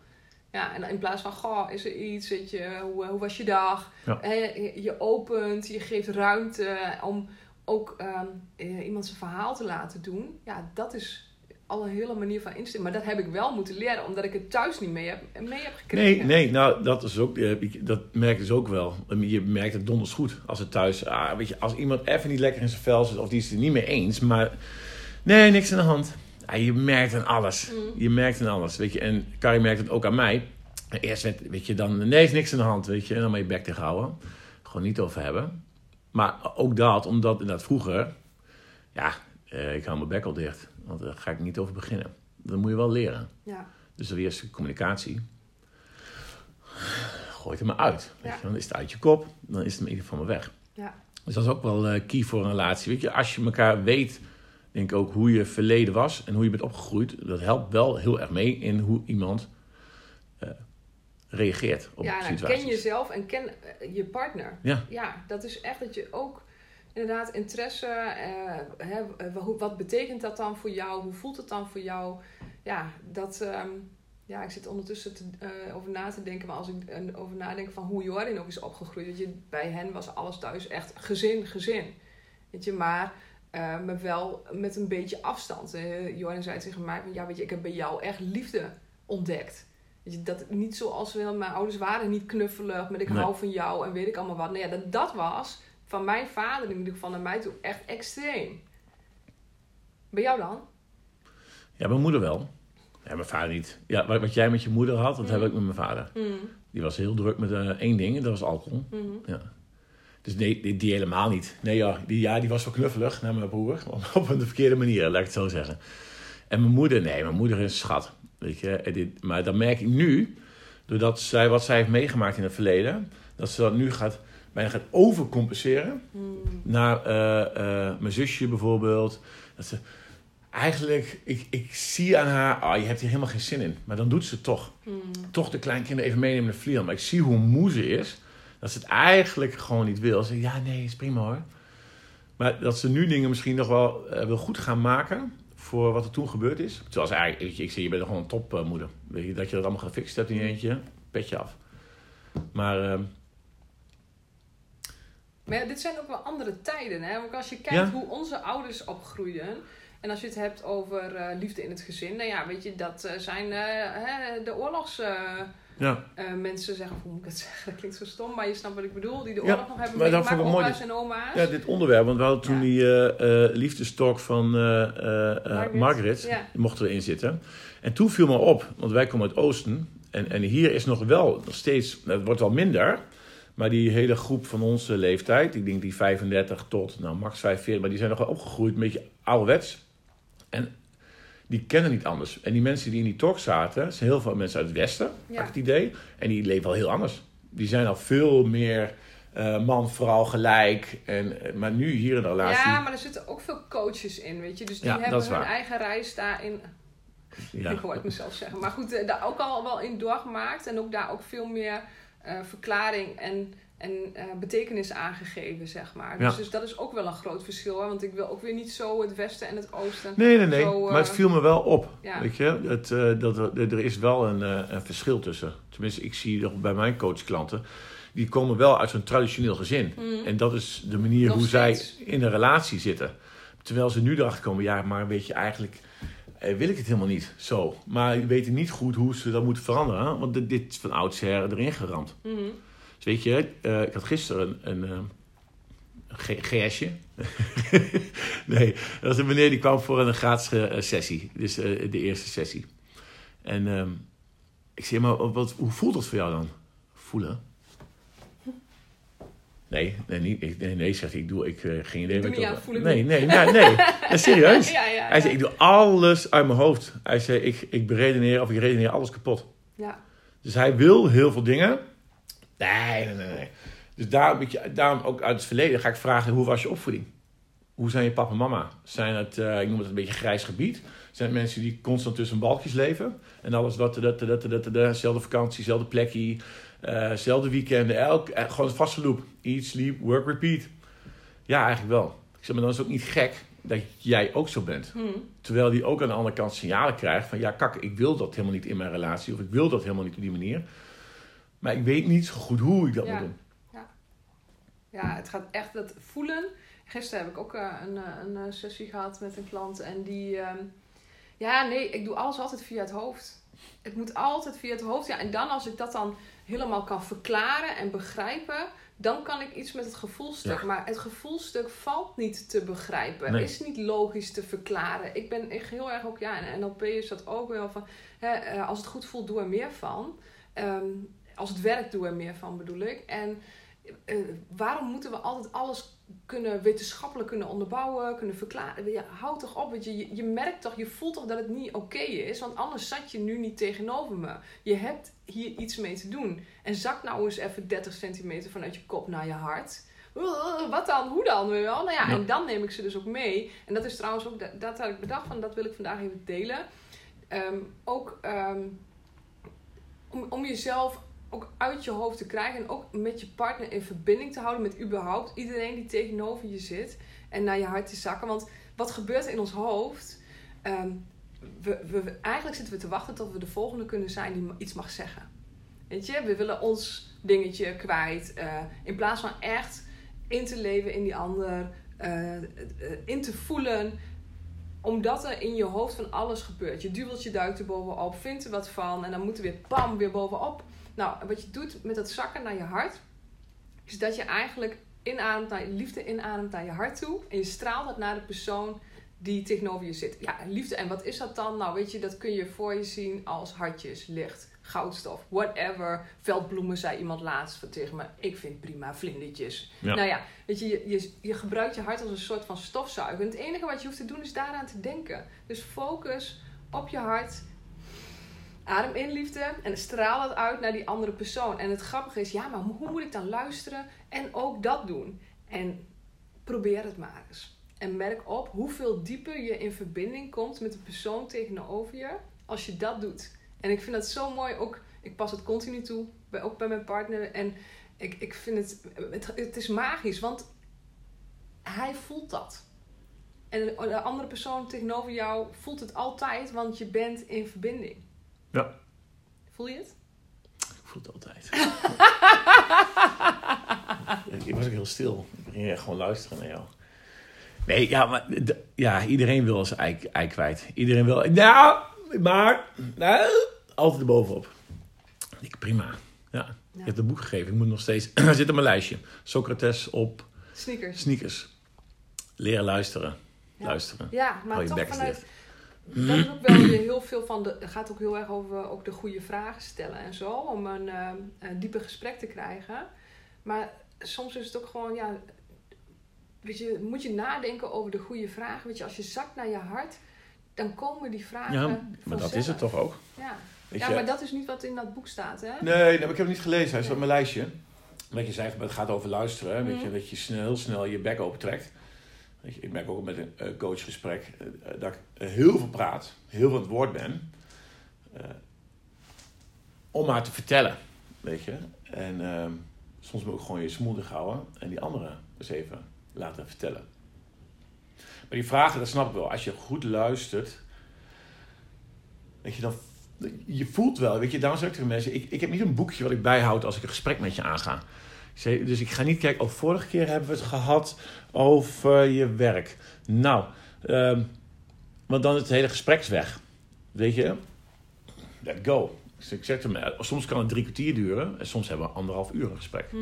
Ja, en in plaats van, goh, is er iets, weet je, hoe, hoe was je dag? Ja. Hè, je, je opent, je geeft ruimte om ook ehm, eh, iemand zijn verhaal te laten doen. Ja, dat is al een hele manier van instelling. Maar dat heb ik wel moeten leren, omdat ik het thuis niet mee heb, mee heb gekregen. Nee, nee, nou, dat is ook, ik- dat merk ik dus ook wel. Je merkt het donders goed als het thuis, ah, weet je, als iemand even niet lekker in zijn vel zit, of die is het er niet mee eens, maar nee, niks aan de hand. Ja, je merkt aan alles. Mm. Je merkt aan alles, weet je. En Carrie merkt het ook aan mij. Eerst werd, weet je, dan, nee, is niks aan de hand, weet je. En dan maar je bek tegen houden. Gewoon niet over hebben. Maar ook dat, omdat inderdaad vroeger, ja, eh, ik hou mijn bek al dicht. Want daar ga ik niet over beginnen. Dat moet je wel leren. Ja, Dus de eerste communicatie. Gooi het er maar uit. Weet Ja. je, dan is het uit je kop. Dan is het in ieder geval maar weg. ja, Dus dat is ook wel eh, key voor een relatie. Weet je, als je elkaar weet, denk ik ook hoe je verleden was en hoe je bent opgegroeid. Dat helpt wel heel erg mee in hoe iemand eh, reageert op ja nou, situaties. ken jezelf en ken eh, je partner. Ja. ja, dat is echt dat je ook inderdaad interesse, eh, hè, wat betekent dat dan voor jou? Hoe voelt het dan voor jou? Ja, dat, ehm, ja ik zit ondertussen te, eh, over na te denken, maar als ik over nadenk van hoe Jorin ook is opgegroeid, weet je, bij hen was alles thuis echt gezin, gezin. Weet je, maar, maar wel met een beetje afstand. Uh, Jorin zei tegen mij, ja weet je, ik heb bij jou echt liefde ontdekt. Weet je, dat niet zoals we, mijn ouders waren, niet knuffelig, met ik Nee. hou van jou en weet ik allemaal wat. Nee, ja, dat, dat was van mijn vader in ieder geval naar mij toe echt extreem. Bij jou dan? Ja, mijn moeder wel. Ja, mijn vader niet. Ja, wat, wat jij met je moeder had, dat Mm. heb ik met mijn vader. Mm. Die was heel druk met eh, één ding en dat was alcohol. Mm. Ja. Dus nee, die, die helemaal niet. Nee, ja die, ja, die was wel knuffelig naar mijn broer. Op een verkeerde manier, laat ik het zo zeggen. En mijn moeder, nee, mijn moeder is een schat. Weet je, dit, maar dan merk ik nu, doordat zij wat zij heeft meegemaakt in het verleden, dat ze dat nu gaat, bijna gaat overcompenseren Mm. naar eh, eh, mijn zusje bijvoorbeeld. Dat ze eigenlijk, ik, ik zie aan haar, ah, je hebt hier helemaal geen zin in. Maar dan doet ze toch. Mm. Toch de kleinkinderen even meenemen naar Vlieland. Maar ik zie hoe moe ze is. Dat ze het eigenlijk gewoon niet wil. Ze zegt, ja nee, is prima hoor. Maar dat ze nu dingen misschien nog wel eh, wil goed gaan maken voor wat er toen gebeurd is. Terwijl ze eigenlijk, je, ik zie, je bent gewoon een topmoeder. Weet je, dat je dat allemaal gefixt hebt in je eentje, petje af. Maar ehm, Maar ja, dit zijn ook wel andere tijden. Hè? Want als je kijkt Ja. hoe onze ouders opgroeiden. En als je het hebt over eh, liefde in het gezin. Nou ja, weet je, dat eh, zijn eh, hè, de oorlogsmensen, ja, zeggen. Hoe moet ik het zeggen? Dat klinkt zo stom. Maar je snapt wat ik bedoel. Die de oorlog nog hebben maar meegemaakt. Opa's en oma's. Ja, dit onderwerp. Want we hadden toen die liefdestalk van Margaret. Margaret. Mochten erin zitten. En toen viel me op, want wij komen uit oosten. En, en hier is nog wel nog steeds, het wordt wel minder. Maar die hele groep van onze leeftijd, ik denk die 35 tot nou, max 45, maar die zijn nog wel opgegroeid, een beetje ouderwets. En die kennen niet anders. En die mensen die in die talk zaten, zijn heel veel mensen uit het westen, Ja. had ik het idee. En die leven wel heel anders. Die zijn al veel meer eh, man, vrouw gelijk. En, eh, maar nu hier in de relatie. Ja, maar er zitten ook veel coaches in, weet je. Dus die Ja, hebben hun waar. eigen reis daarin... ja. Ik hoor het mezelf zeggen. Maar goed, eh, daar ook al wel in doorgemaakt. En ook daar ook veel meer verklaring en, en eh, betekenis aangegeven, zeg maar. Dus, Ja. dus dat is ook wel een groot verschil. Hè? Want ik wil ook weer niet zo het westen en het oosten. Nee, nee, nee. Zo, eh, maar het viel me wel op. ja. Weet je, het, eh, dat, er- is wel een, eh, een verschil tussen. Tenminste, ik zie nog bij mijn coachklanten. Die komen wel uit zo'n traditioneel gezin. Mm. En dat is de manier Nog hoe steeds. zij in een relatie zitten. Terwijl ze nu erachter komen, ja, maar weet je, eigenlijk eh, wil ik het helemaal niet zo. Maar die weten niet goed hoe ze dat moeten veranderen. Want dit, dit is van oudsher erin geramd. Mhm. Dus weet je, eh, ik had gisteren een, een, eh, GSje. nee, dat was een meneer die kwam voor een gratis eh, sessie. Dus eh, de eerste sessie. En ehm, ik zei, maar wat, hoe voelt dat voor jou dan? Voelen? Nee, nee, ik- nee, nee, zegt hij, ik doe, ik eh, geen idee Ik doe wat niet ik aan voelen Nee, nee, nee, nee. Ja, serieus. ja, ja, Hij zei, ik doe alles uit mijn hoofd. Hij zei, ik, ik beredeneer of ik redeneer alles kapot. ja. Dus hij wil heel veel dingen. Nee, nee, nee. nee. Dus daarom, daarom ook uit het verleden ga ik vragen, hoe was je opvoeding? Hoe zijn je papa en mama? Zijn het, eh, ik noem het een beetje grijs gebied? Zijn het mensen die constant tussen balkjes leven? En alles wat, dat, dat, dat, dat, dat, zelfde vakantie, zelfde plekje, eh zelfde weekenden, elk, eh, gewoon een vaste loop. Eat, sleep, work, repeat. Ja, eigenlijk wel. Ik zeg maar, dan is het ook niet gek dat jij ook zo bent. Mhm. Terwijl die ook aan de andere kant signalen krijgt van... ja, kak, ik wil dat helemaal niet in mijn relatie... of ik wil dat helemaal niet op die manier. Maar ik weet niet zo goed hoe ik dat Ja. moet doen. Ja, het gaat echt dat voelen. Gisteren heb ik ook eh, een, een eh, sessie gehad met een klant en die. ehm, ja, nee, ik doe alles altijd via het hoofd. Het moet altijd via het hoofd. Ja, en dan als ik dat dan helemaal kan verklaren en begrijpen, dan kan ik iets met het gevoelstuk. Ja. Maar het gevoelstuk valt niet te begrijpen, Nee. is niet logisch te verklaren. Ik ben echt heel erg ook, ja, en NLP is dat ook wel van, hè, eh, als het goed voelt, doe er meer van. Ehm, als het werkt, doe er meer van, bedoel ik. En eh, waarom moeten we altijd alles kunnen wetenschappelijk kunnen onderbouwen, kunnen verklaren? Ja, houd toch op, want je, je, je merkt toch, je voelt toch dat het niet oké is, want anders zat je nu niet tegenover me. Je hebt hier iets mee te doen. En zak nou eens even 30 centimeter vanuit je kop naar je hart. Uh, Wat dan? Hoe dan? Weet je wel? Nou ja, Ja. en dan neem ik ze dus ook mee. En dat is trouwens ook, dat, dat had ik bedacht van, dat wil ik vandaag even delen. Ehm, ook ehm, om, om jezelf ook uit je hoofd te krijgen en ook met je partner in verbinding te houden met überhaupt iedereen die tegenover je zit en naar je hart te zakken. Want wat gebeurt er in ons hoofd? Ehm, we, we, eigenlijk zitten we te wachten tot we de volgende kunnen zijn die iets mag zeggen. Weet je, we willen ons dingetje kwijt. eh, in plaats van echt in te leven in die ander, eh, eh, in te voelen omdat er in je hoofd van alles gebeurt. Je duwelt je duik er bovenop, vindt er wat van en dan moet er weer pam weer bovenop. Nou, wat je doet met dat zakken naar je hart, is dat je eigenlijk inademt naar liefde inademt naar je hart toe en je straalt dat naar de persoon die tegenover je zit. Ja, liefde. En wat is dat dan? Nou, weet je, dat kun je voor je zien als hartjes, licht, goudstof, whatever. Veldbloemen zei iemand laatst tegen me. Ik vind prima vlindertjes. Ja. Nou ja, weet je, je, je, je gebruikt je hart als een soort van stofzuiger. En het enige wat je hoeft te doen is daaraan te denken. Dus focus op je hart. Adem in liefde en straal het uit naar die andere persoon. En het grappige is, ja, maar hoe moet ik dan luisteren en ook dat doen? En probeer het maar eens. En merk op hoeveel dieper je in verbinding komt met de persoon tegenover je als je dat doet. En ik vind dat zo mooi. Ook, ik pas het continu toe, ook bij mijn partner. En ik, ik vind het, het, het is magisch, want hij voelt dat. En de andere persoon tegenover jou voelt het altijd, want je bent in verbinding. Ja. Voel je het? Ik voel het altijd. ik was ook heel stil. Ik ging echt gewoon luisteren naar jou. Nee, ja, maar ja, iedereen wil zijn ei, ei kwijt. Iedereen wil... Nou, maar... Nou, altijd erbovenop. Ik, prima. Ja. Ja. Je hebt een boek gegeven. Ik moet nog steeds... Er zit op mijn lijstje. Socrates op Sneakers. sneakers. Leren luisteren. Ja. Luisteren. Ja, Hou maar je toch vanuit... Dat is ook wel weer heel veel van de... Het gaat ook heel erg over ook de goede vragen stellen en zo. Om een, eh, een dieper gesprek te krijgen. Maar soms is het ook gewoon, ja... Weet je, moet je nadenken over de goede vragen. Weet je, als je zakt naar je hart... Dan komen die vragen Ja, maar dat is het toch ook? Ja. Weet ja, je? maar dat is niet wat in dat boek staat, hè? Nee, nee, maar ik heb het niet gelezen. Hij staat op mijn lijstje. Wat je zei, het gaat over luisteren. Weet je, Mhm. dat je snel, heel snel je bek opentrekt. Ik merk ook met een eh, coachgesprek eh, eh, dat ik heel veel praat. Heel veel aan het woord ben. om maar te vertellen. Weet je. En ehm, soms moet ik gewoon je smoedig houden. En die anderen eens even laten vertellen. Maar die vragen, dat snap ik wel. Als je goed luistert. Weet je, dan je voelt wel, weet je, daarom zeg ik tegen mensen, ik, ik heb niet een boekje wat ik bijhoud als ik een gesprek met je aanga. Dus ik ga niet kijken, oh, vorige keer hebben we het gehad over je werk. Nou, ehm, want dan is het hele gesprek weg. Weet je, let go. Dus ik zeg soms kan het drie kwartier duren en soms hebben we anderhalf uur een gesprek. Hm.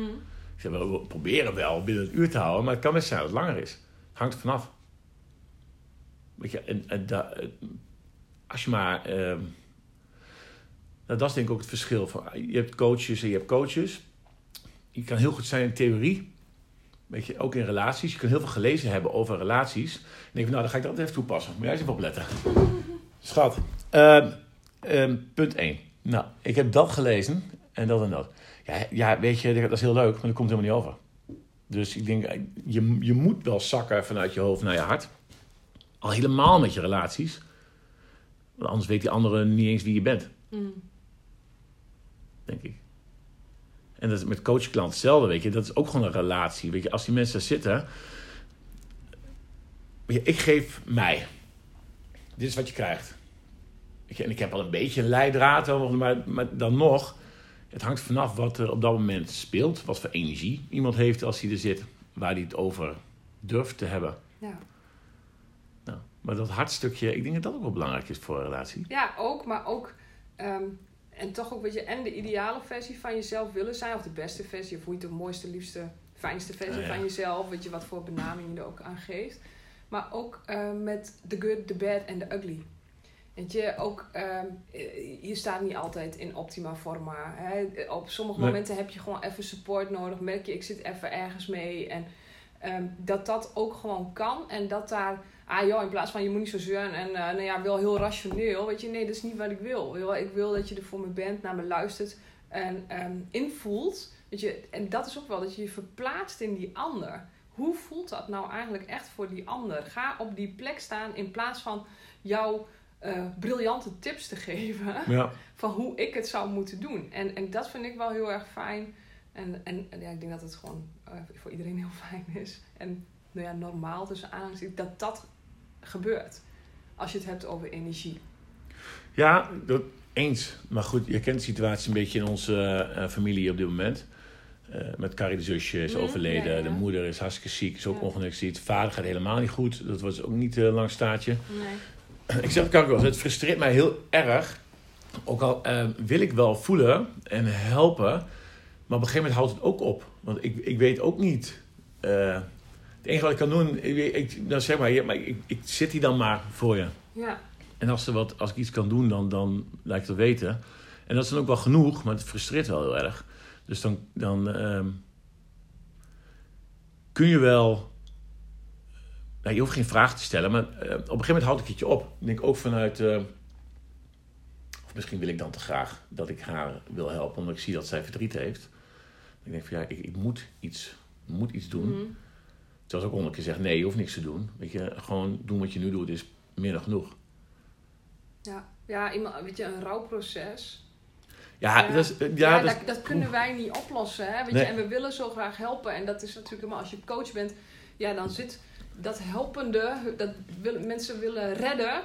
Ik zeg, we proberen wel binnen het uur te houden, maar het kan best zijn dat het langer is. Hangt er vanaf. Weet je, en, en da- als je maar... ehm, nou, dat is denk ik ook het verschil. Van, je hebt coaches en je hebt coaches. Je kan heel goed zijn in theorie. Weet je, ook in relaties. Je kan heel veel gelezen hebben over relaties. En denk ik, nou, dan ga ik dat even toepassen. Moet jij eens even opletten. Schat, ehm, ehm, punt 1. Nou, ik heb dat gelezen en dat en dat. Ja, ja, weet je, dat is heel leuk, maar dat komt helemaal niet over. Dus ik denk, je, je moet wel zakken vanuit je hoofd naar je hart. Al helemaal met je relaties. Want anders weet die andere niet eens wie je bent, Hm. denk ik. En dat is met coach-klant hetzelfde, weet je. Dat is ook gewoon een relatie, weet je. Als die mensen daar zitten... Weet je, ik geef mij. Dit is wat je krijgt. Weet je, en ik heb al een beetje een leidraad, maar, maar dan nog... Het hangt vanaf wat er op dat moment speelt. Wat voor energie iemand heeft als hij er zit. Waar hij het over durft te hebben. Ja. Nou, maar dat hartstukje, ik denk dat dat ook wel belangrijk is voor een relatie. ja, ook, maar ook... ehm, en toch ook, weet je, en de ideale versie van jezelf willen zijn. Of de beste versie, of hoe je het de mooiste, liefste, fijnste versie ja. van jezelf. Weet je, wat voor benaming je er ook aan geeft. Maar ook eh, met the good, the bad en the ugly. Weet je, ook, ehm, eh, je staat niet altijd in optima forma. Hè? Op sommige Nee. momenten heb je gewoon even support nodig. Merk je, ik zit even ergens mee. En ehm, dat dat ook gewoon kan. En dat daar, ah joh, in plaats van je moet niet zo zeuren en eh, nou ja, wel heel rationeel. Weet je, nee, dat is niet wat ik wil. Ik wil dat je er voor me bent, naar me luistert en ehm, invoelt. Weet je, en dat is ook wel dat je je verplaatst in die ander. Hoe voelt dat nou eigenlijk echt voor die ander? Ga op die plek staan in plaats van jouw eh, briljante tips te geven Ja. van hoe ik het zou moeten doen. En, en dat vind ik wel heel erg fijn. En, en, en ja, ik denk dat het gewoon eh, voor iedereen heel fijn is. En nou ja, normaal tussen aanhalingstekens dat dat gebeurt. Als je het hebt over energie. Ja, dat, eens. Maar goed, je kent de situatie een beetje in onze eh, familie op dit moment. Eh, met Carrie de zusje is Mhm, overleden. ja, ja. De moeder is hartstikke ziek, is ook De vader gaat helemaal niet goed. Dat was ook niet een lang staartje. Nee. Ik zeg het ook wel het frustreert mij heel erg. Ook al eh, wil ik wel voelen en helpen. Maar op een gegeven moment houdt het ook op. Want ik, ik weet ook niet... enige wat ik kan doen, ik, ik, nou zeg maar, ja, maar ik, ik zit hier dan maar voor je. Ja, En als, er wat, als ik iets kan doen, dan, dan laat ik dat weten. En dat is dan ook wel genoeg, maar het frustreert wel heel erg. Dus dan, dan ehm, kun je wel... Nou, je hoeft geen vraag te stellen, maar eh, op een gegeven moment houd ik het je op. Ik denk ook vanuit... eh, of misschien wil ik dan te graag dat ik haar wil helpen, omdat ik zie dat zij verdriet heeft. Ik denk van ja, ik, ik moet iets, moet iets doen. Mhm. Terwijl ze ook honderd keer zegt, nee, je hoeft niks te doen. Weet je, gewoon doen wat je nu doet is meer dan genoeg. ja. ja iemand, weet je, een rouwproces. Ja, Ja. dat, is, eh, Ja, ja, dat, dat, dat kunnen wij niet oplossen. Hè? Weet Nee. je? En we willen zo graag helpen. En dat is natuurlijk helemaal als je coach bent, ja, dan zit dat helpende, dat mensen willen redden,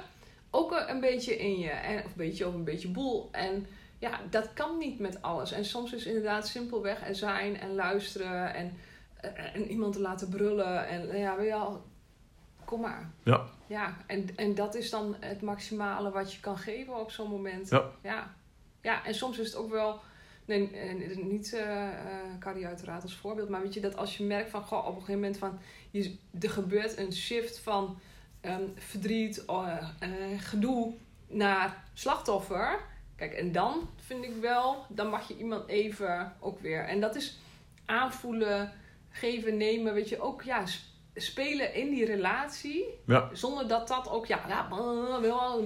ook een beetje in je. En, of een beetje of een beetje boel. En ja, dat kan niet met alles. En soms is inderdaad simpelweg en zijn en luisteren en, en iemand te laten brullen. En nou ja, weet je wel, kom maar. Ja. Ja, en, en dat is dan het maximale wat je kan geven op zo'n moment. Ja. ja. Ja, en soms is het ook wel, nee, eh, niet eh eh, Carrie uiteraard als voorbeeld, maar weet je dat als je merkt van, goh, op een gegeven moment van, je, er gebeurt een shift van ehm, verdriet, eh, eh, gedoe naar slachtoffer. Kijk, en dan vind ik wel, dan mag je iemand even ook weer. En dat is aanvoelen, geven, nemen, weet je, ook ja, sp- spelen in die relatie. Ja. Zonder dat dat ook, ja, ja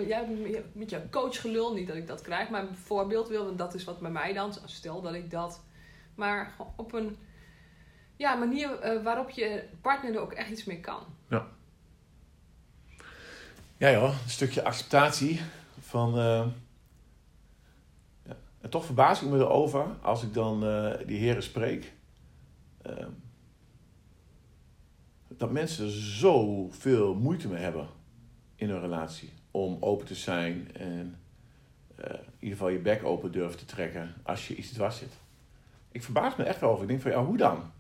jij met je coachgelul, niet dat ik dat krijg, maar een voorbeeld wil, want dat is wat bij mij dan, stel dat ik dat, maar op een ja, manier eh, waarop je partner er ook echt iets mee kan. Ja joh, een stukje acceptatie van... eh, ja. En toch verbaas ik me erover als ik dan eh, die heren spreek. eh, dat mensen er zoveel moeite mee hebben in een relatie. Om open te zijn en eh, in ieder geval je bek open durven te trekken als je iets dwars zit. Ik verbaas me echt wel over. Ik denk van ja, hoe dan?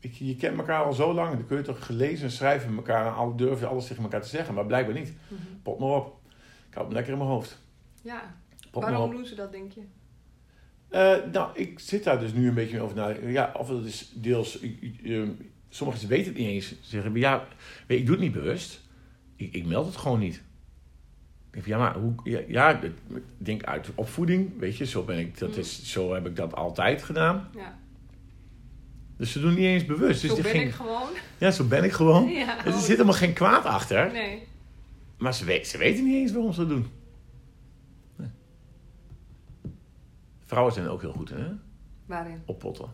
Weet je, je kent elkaar al zo lang. Dan kun je toch gelezen en schrijven met elkaar. En alle durven alles tegen elkaar te zeggen. Maar blijkbaar niet. Pot maar op. Ik hou hem lekker in mijn hoofd. Ja, Pot waarom doen ze dat, denk je? Eh, nou, ik zit daar dus nu een beetje mee over na. Ja, of dat is deels... eh, Sommige mensen weten het niet eens. Ze zeggen, ja, weet ik doe het niet bewust. Ik, ik meld het gewoon niet. Ik denk ja, maar hoe... Ja, ja, ik denk uit opvoeding, weet je. Zo, ben ik, dat Mm. is, zo heb ik dat altijd gedaan. Ja, Dus ze doen het niet eens bewust. Dus zo ben ik gewoon. Ja, zo ben ik gewoon. Ja, Dus er zit helemaal geen kwaad achter. Nee. Maar ze, weet, ze weten niet eens waarom ze dat doen. Nee. Vrouwen zijn ook heel goed hè? Waarin? Oppotten.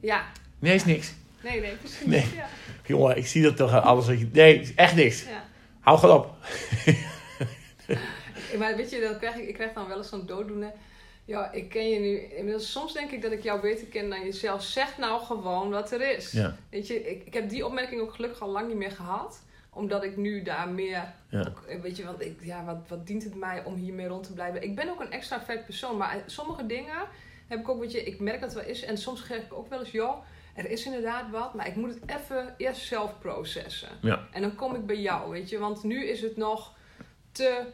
Ja, Nee, is niks. Nee, nee, precies. Nee. Ja, Jongen, ik zie dat toch aan alles wat je... Nee, echt niks. ja. Hou gewoon op. Maar weet je, dan krijg ik, ik krijg dan wel eens zo'n dooddoener. Ja, ik ken je nu. Inmiddels, soms denk ik dat ik jou beter ken dan jezelf. Zeg nou gewoon wat er is. Ja. Weet je, ik, ik heb die opmerking ook gelukkig al lang niet meer gehad. Omdat ik nu daar meer... Ja. ook, eh, weet je, want ik, ja, wat, wat dient het mij om hiermee rond te blijven? Ik ben ook een extravert persoon. Maar eh, sommige dingen heb ik ook, weet je, ik merk dat het wel is. En soms geef ik ook wel eens, joh, er is inderdaad wat. Maar ik moet het even eerst zelf processen. Ja. En dan kom ik bij jou, weet je. Want nu is het nog te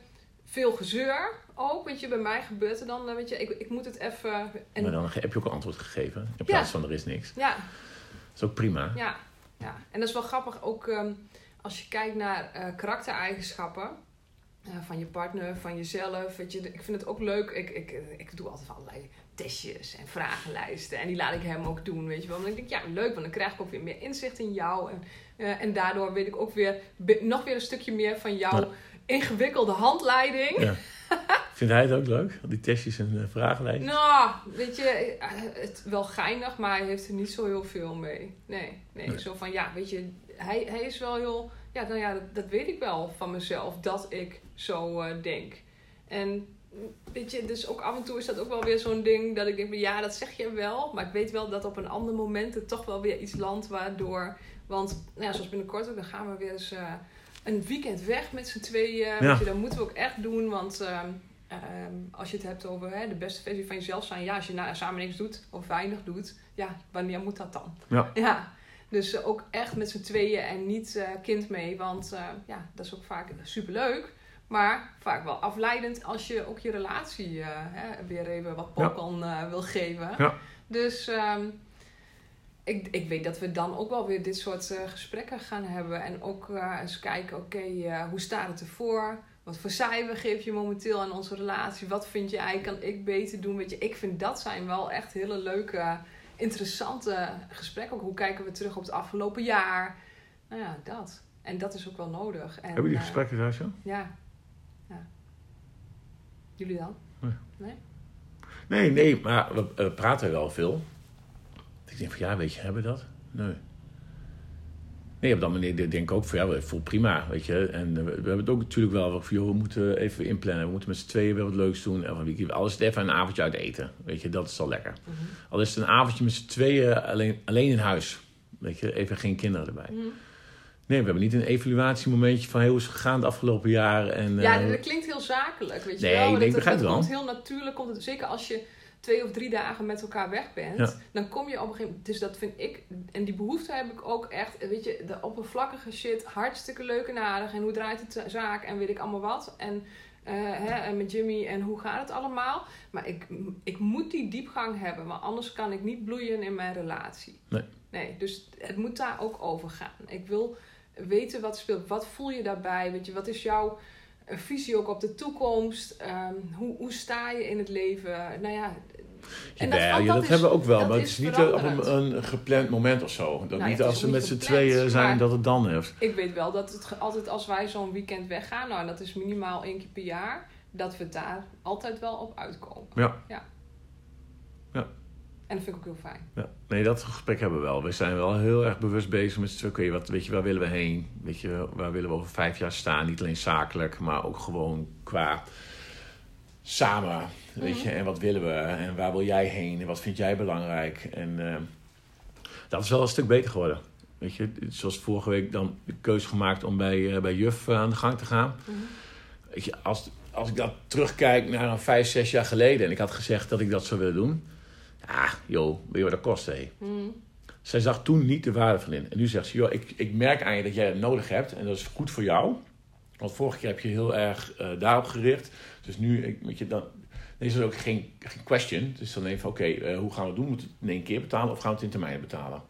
veel gezeur ook. Weet je, bij mij gebeurt er dan, eh, weet je, ik, ik moet het even... En, Maar dan heb je ook een antwoord gegeven. In plaats van er is niks. ja, Dat is ook prima. ja, ja. En dat is wel grappig ook ehm, als je kijkt naar eh, karaktereigenschappen. eh, van je partner, van jezelf. Weet je, ik vind het ook leuk. Ik, ik, ik doe altijd allerlei testjes en vragenlijsten. En die laat ik hem ook doen, weet je wel. Want ik denk, ja, leuk, want dan krijg ik ook weer meer inzicht in jou. En, eh, en daardoor weet ik ook weer nog weer een stukje meer van jouw Ja. ingewikkelde handleiding. Ja. Vindt hij het ook leuk? Die testjes en uh, vragenlijsten? Nou, weet je, eh, het wel geinig, maar hij heeft er niet zo heel veel mee. Nee, nee, Nee. zo van, ja, weet je, hij, hij is wel heel... Ja, nou ja, dat, dat weet ik wel van mezelf, dat ik zo eh, denk. En weet je, dus ook af en toe is dat ook wel weer zo'n ding dat ik denk, van, ja, dat zeg je wel. Maar ik weet wel dat op een ander moment het toch wel weer iets landt waardoor... Want, nou ja, zoals binnenkort ook, dan gaan we weer eens eh, een weekend weg met z'n tweeën. Ja. Weet je, dat moeten we ook echt doen, want... ehm, Ehm, als je het hebt over hè, de beste versie van jezelf zijn. Ja, als je nou, samen niks doet of weinig doet. Ja, wanneer moet dat dan? Ja. ja. Dus eh, ook echt met z'n tweeën en niet eh, kind mee. Want ja, dat is ook vaak superleuk. Maar vaak wel afleidend als je ook je relatie eh, hè, weer even wat pokkan eh, wil geven. Ja. Dus ehm, ik, ik weet dat we dan ook wel weer dit soort eh, gesprekken gaan hebben. En ook eens kijken, oké, hoe staat het ervoor? Wat voor cijfer geef je momenteel aan onze relatie? Wat vind jij, kan ik beter doen? Weet je, ik vind dat zijn wel echt hele leuke, interessante gesprekken. Ook hoe kijken we terug op het afgelopen jaar? Nou ja, dat. En dat is ook wel nodig. En, Hebben die gesprekken ja. ja. Jullie dan? Nee, nee, maar we eh, praten wel veel. Ik denk van ja, weet je, hebben we dat? Nee. Nee, op dat manier denk ik ook van ja, we voelt prima, weet je. En eh, we, we hebben het ook natuurlijk wel van joh, we moeten even inplannen. We moeten met z'n tweeën weer wat leuks doen. En van wie al is het even een avondje uit eten, weet je, dat is al lekker. Mhm. Al is het een avondje met z'n tweeën alleen, alleen in huis. Weet je, even geen kinderen erbij. Mhm. Nee, we hebben niet een evaluatiemomentje van hoe is het gegaan het afgelopen jaar. En, Ja, eh, dat klinkt heel zakelijk, weet je Nee, wel. nee, Dat- ik begrijp het komt wel. heel natuurlijk, komt het, zeker als je twee of drie dagen met elkaar weg bent. Ja. Dan kom je op een gegeven moment, dus dat vind ik, en die behoefte heb ik ook echt, weet je, de oppervlakkige shit, hartstikke leuk en aardig. En hoe draait het de zaak en weet ik allemaal wat. En, eh, hè, en met Jimmy en hoe gaat het allemaal. Maar ik, ik moet die diepgang hebben, want anders kan ik niet bloeien in mijn relatie. Nee. Nee, dus het moet daar ook over gaan. Ik wil weten wat speelt. Wat voel je daarbij? Weet je, wat is jouw eh, visie ook op de toekomst? Ehm, hoe, hoe sta je in het leven? Nou ja. en ja, dat is- hebben we ook wel, maar het is niet eh, op een, een gepland moment of zo. Dat Nou, niet als ook met z'n tweeën zijn, dat het dan heeft. Ik weet wel dat het altijd als wij zo'n weekend weggaan, nou dat is minimaal één keer per jaar, dat we daar altijd wel op uitkomen. Ja. Ja. En dat vind ik ook heel fijn. Ja, nee, dat gesprek hebben we wel. We zijn wel heel erg bewust bezig met. Oké, wat weet je, waar willen we heen? Weet je, waar willen we over vijf jaar staan? Niet alleen zakelijk, maar ook gewoon qua samen. Weet je, en wat willen we? En waar wil jij heen? En wat vind jij belangrijk? En eh, dat is wel een stuk beter geworden. Weet je, zoals vorige week dan de keuze gemaakt om bij, eh, bij Juf eh, aan de gang te gaan. Mhm. Weet je, als, als ik dat terugkijk naar een vijf, zes jaar geleden en ik had gezegd dat ik dat zou willen doen. Ja, joh, weet je wat dat kost, hé? Mhm. Zij zag toen niet de waarde van in. En nu zegt ze, joh, ik, ik merk aan je dat jij het nodig hebt. En dat is goed voor jou. Want vorige keer heb je heel erg eh, daarop gericht. Dus nu, ik, weet je, dan, dan is er ook geen, geen question. Dus dan even, oké, eh, hoe gaan we het doen? Moeten we het in één keer betalen of gaan we het in termijnen betalen?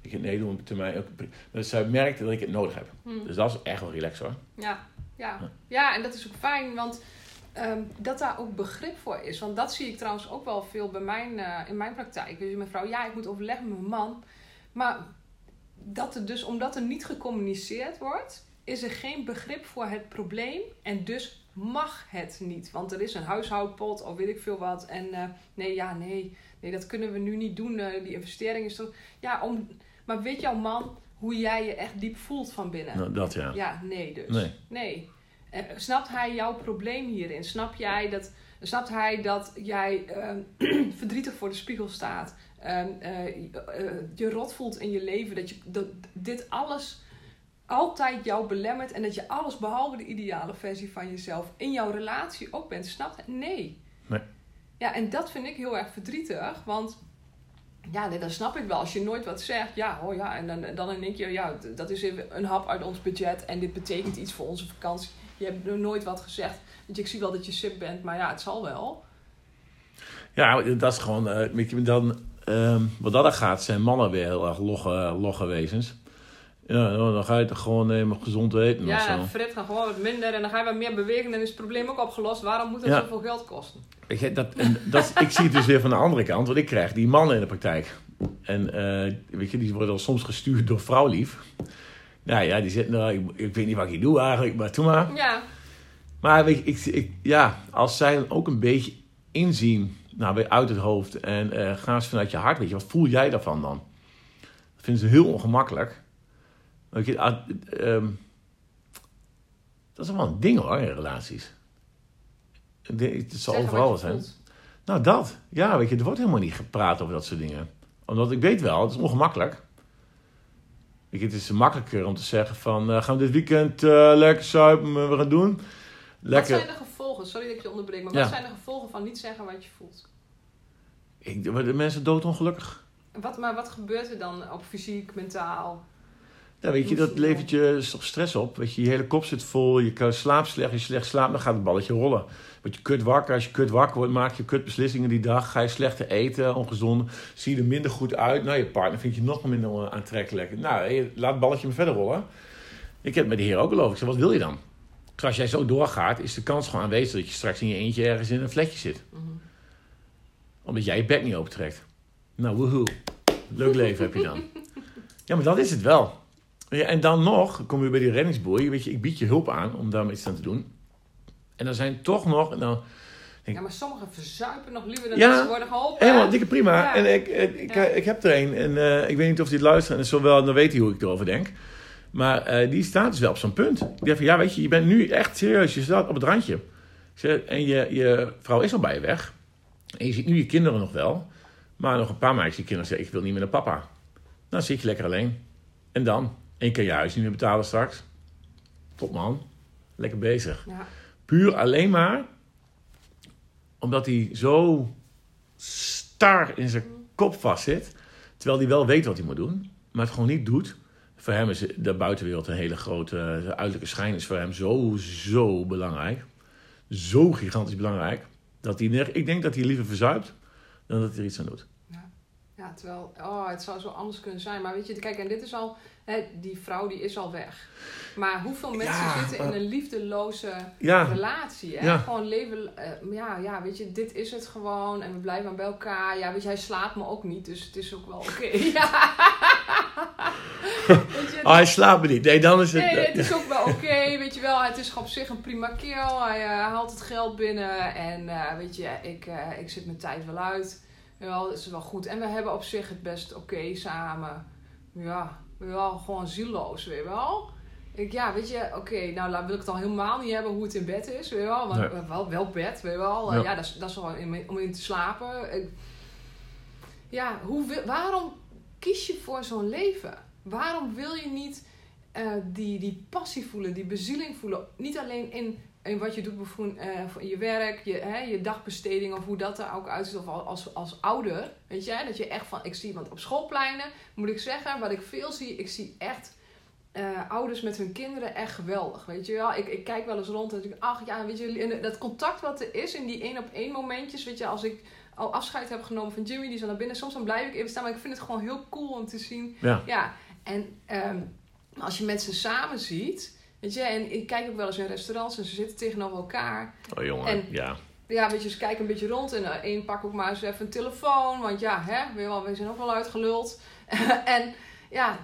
Ik nee, doen we termijn. Dus zij merkte dat ik het nodig heb. Mhm. Dus dat is echt wel relaxed hoor. Ja, ja. Ja. ja, en dat is ook fijn, want ehm, dat daar ook begrip voor is. Want dat zie ik trouwens ook wel veel bij mijn, eh, in mijn praktijk. Dus mijn vrouw, ja, ik moet overleggen met mijn man. Maar dat er dus, omdat er niet gecommuniceerd wordt, is er geen begrip voor het probleem. En dus mag het niet. Want er is een huishoudpot of weet ik veel wat. En eh, nee, ja, nee, nee, dat kunnen we nu niet doen. eh, die investering is toch. Ja, om, maar weet jouw man hoe jij je echt diep voelt van binnen? Nou, dat ja. Ja, nee dus. Nee. Nee. Snapt hij jouw probleem hierin? Snap jij dat, snapt hij dat jij ehm, verdrietig voor de spiegel staat? Ehm, eh, eh, je rot voelt in je leven. Dat, je, dat dit alles altijd jou belemmert. En dat je alles behalve de ideale versie van jezelf in jouw relatie ook bent. Snapt hij? Nee. Nee. Ja, en dat vind ik heel erg verdrietig. Want ja, nee, dat snap ik wel. Als je nooit wat zegt, ja, oh ja, en dan, dan denk je, ja, dat is een hap uit ons budget en dit betekent iets voor onze vakantie. Je hebt nooit wat gezegd. Want ik zie wel dat je sip bent, maar ja, het zal wel. Ja, dat is gewoon, eh, je, dan, ehm, wat dat gaat, zijn mannen weer heel erg logge, logge wezens. Ja, nou, dan ga je toch gewoon nemen gezond eten of Ja, zo. Fred gaat gewoon wat minder en dan ga je wat meer bewegen en dan is het probleem ook opgelost. Waarom moet dat Ja. zoveel geld kosten? Weet je, dat, en dat, ik zie het dus weer van de andere kant, want ik krijg die mannen in de praktijk. En eh, weet je, die worden al soms gestuurd door vrouwlief. Nou ja, die zitten, nou, ik, ik weet niet wat ik hier doe eigenlijk, maar doe maar. Ja, Maar weet je, ik, ik, ja, als zij dan ook een beetje inzien, nou, weer uit het hoofd en eh ga eens vanuit je hart, weet je, wat voel jij daarvan dan? Dat vinden ze heel ongemakkelijk. Weet je, ah, ehm, dat is wel een ding hoor, in relaties. Het zal zeggen overal zijn. voelt. Nou, dat. Ja, weet je, er wordt helemaal niet gepraat over dat soort dingen. Omdat ik weet wel, het is ongemakkelijk. Het is makkelijker om te zeggen van, eh, gaan we dit weekend eh, lekker suipen, we gaan doen. Lekker. Wat zijn de gevolgen? Sorry dat ik je onderbreek, maar Ja. wat zijn de gevolgen van niet zeggen wat je voelt? Ik, de mensen doodongelukkig? Wat, maar wat gebeurt er dan op fysiek, mentaal? Ja, weet je, dat levert je toch stress op. Weet je, je hele kop zit vol, je kan- slaapt slecht. Als je slecht slaapt, dan gaat het balletje rollen. Word je kut wakker. Als je kut wakker wordt, maak je kut beslissingen die dag. Ga je slechter eten, ongezond. Zie je er minder goed uit. Nou, je partner vind je nog minder aantrekkelijk. Nou, hé, laat het balletje maar verder rollen. Ik heb het met de heer ook geloofd. Ik zei, wat wil je dan? Zei, Als jij zo doorgaat, is de kans gewoon aanwezig dat je straks in je eentje ergens in een vlekje zit. Mhm. Omdat jij je bek niet opentrekt. Nou, woehoe. Leuk leven heb je dan. Ja, maar dat is het wel. Ja, en dan nog, kom je bij die reddingsboei. Weet je, ik bied je hulp aan om daar iets aan te doen. En dan zijn toch nog... Dan, Ja, maar sommigen verzuipen nog liever dan Ja, ze worden geholpen. helemaal dikke prima. Ja. En ik, ik, ik, Ja. ik heb er een. En eh, ik weet niet of het luistert. En zo wel, dan weet hij hoe ik erover denk. Maar eh, die staat dus wel op zo'n punt. Die zegt van, ja, weet je, je bent nu echt serieus. Je staat op het randje. En je, je vrouw is al bij je weg. En je ziet nu je kinderen nog wel. Maar nog een paar maandjes die kinderen zeggen, ik wil niet meer naar papa. Dan zit je lekker alleen. En dan? En je kan je huis niet meer betalen straks. Top man. Lekker bezig. Ja. Puur alleen maar omdat hij zo star in zijn kop vastzit. Terwijl hij wel weet wat hij moet doen, maar het gewoon niet doet. Voor hem is de buitenwereld een hele grote. De uiterlijke schijn is voor hem zo, zo belangrijk. Zo gigantisch belangrijk. Dat hij, ik denk dat hij liever verzuipt dan dat hij er iets aan doet. Ja, terwijl, oh, het zou zo anders kunnen zijn. Maar weet je, kijk, en dit is al, hè, die vrouw die is al weg. Maar hoeveel mensen Ja, zitten in een liefdeloze Ja, relatie? Hè? Ja. Gewoon leven, eh, ja, ja, weet je, dit is het gewoon. En we blijven maar bij elkaar. Ja, weet je, hij slaapt me ook niet, dus het is ook wel oké. Oh, hij slaapt me niet. Nee, dan is het... Nee, nee, het is ook wel oké, weet je wel. Het is op zich een prima kerel. Hij eh, haalt het geld binnen en eh, weet je, ik, ik zit mijn tijd wel uit. Wel, het is wel goed. En we hebben op zich het best oké samen. Ja, wel gewoon zieloos, weet je wel. Ik, ja, weet je, oké, nou wil ik het al helemaal niet hebben hoe het in bed is, weet je wel. Want Nee. wel, wel bed, weet je wel. Eh, Ja. Ja, dat, is, dat is wel in- om in te slapen. Ik- ja, hoe waarom kies je voor zo'n leven? Waarom wil je niet eh, die, die passie voelen, die bezieling voelen? Niet alleen in, in wat je doet eh, voor je werk, je, hè, je dagbesteding of hoe dat er ook uitziet. Of al- als, als ouder, weet je, dat je echt van, ik zie iemand op schoolpleinen, moet ik zeggen, wat ik veel zie, ik zie echt eh, ouders met hun kinderen echt geweldig, weet je wel. Ik, ik kijk wel eens rond en denk, ach ja, weet je, en dat contact wat er is in die één op één momentjes, weet je, als ik al afscheid heb genomen van Jimmy, die is dan naar binnen, soms dan blijf ik even staan, maar ik vind het gewoon heel cool om te zien Ja. ja, en ehm, als je mensen samen ziet, weet je, en ik kijk ook wel eens in restaurants en ze zitten tegenover elkaar. Oh jongen, En- ja. Ja, weet je, ze kijken een beetje rond en uh, één pak ook maar eens even een telefoon, want ja, hè, wel, we zijn ook wel uitgeluld. en ja,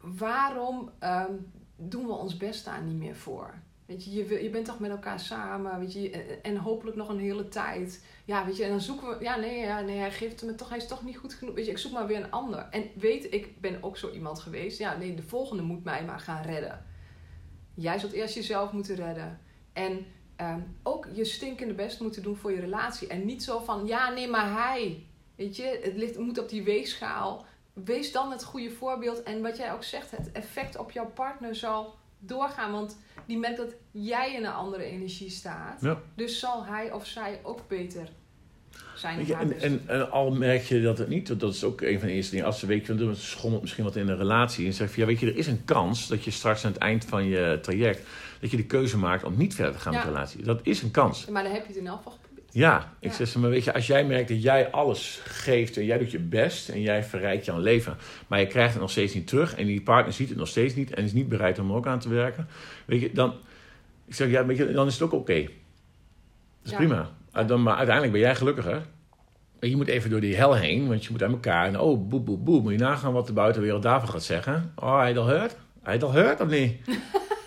waarom ehm, doen we ons best daar niet meer voor? Weet je, je, wil- je bent toch met elkaar samen, weet je, en- en hopelijk nog een hele tijd. Ja, weet je, en dan zoeken we, ja, nee, ja, nee, hij geeft me toch, hij is toch niet goed genoeg. Weet je, ik zoek maar weer een ander. En weet, ik ben ook zo iemand geweest, ja, nee, de volgende moet mij maar gaan redden. Jij zult eerst jezelf moeten redden. En ehm, ook je stinkende best moeten doen voor je relatie. En niet zo van, ja, nee, maar hij. Weet je, het ligt, moet op die weegschaal. Wees dan het goede voorbeeld. En wat jij ook zegt, het effect op jouw partner zal doorgaan. Want die merkt dat jij in een andere energie staat. Ja. Dus zal hij of zij ook beter zijn. Weet of je, haar en, best en, en al merk je dat het niet, want dat is ook een van de eerste dingen. Als ze weet dan schommelt misschien wat in een relatie. En zeg je, ja, weet je, er is een kans dat je straks aan het eind van je traject, dat je de keuze maakt om niet verder te gaan met de relatie. Dat is een kans. Maar dan heb je het in elk geval geprobeerd. Ja, ik Ja. zeg ze, maar weet je, als jij merkt dat jij alles geeft en jij doet je best en jij verrijkt jouw leven, maar je krijgt het nog steeds niet terug en die partner ziet het nog steeds niet en is niet bereid om er ook aan te werken, weet je, dan, ik zeg, ja, weet je, dan is het ook oké. Dat is Ja. prima. Uh, Dan, maar uiteindelijk ben jij gelukkiger. Je moet even door die hel heen, want je moet aan elkaar. En oh, boe, boe, boe. Moet je nagaan wat de buitenwereld daarvan gaat zeggen. Oh, hij al heard? Hij al heard of niet?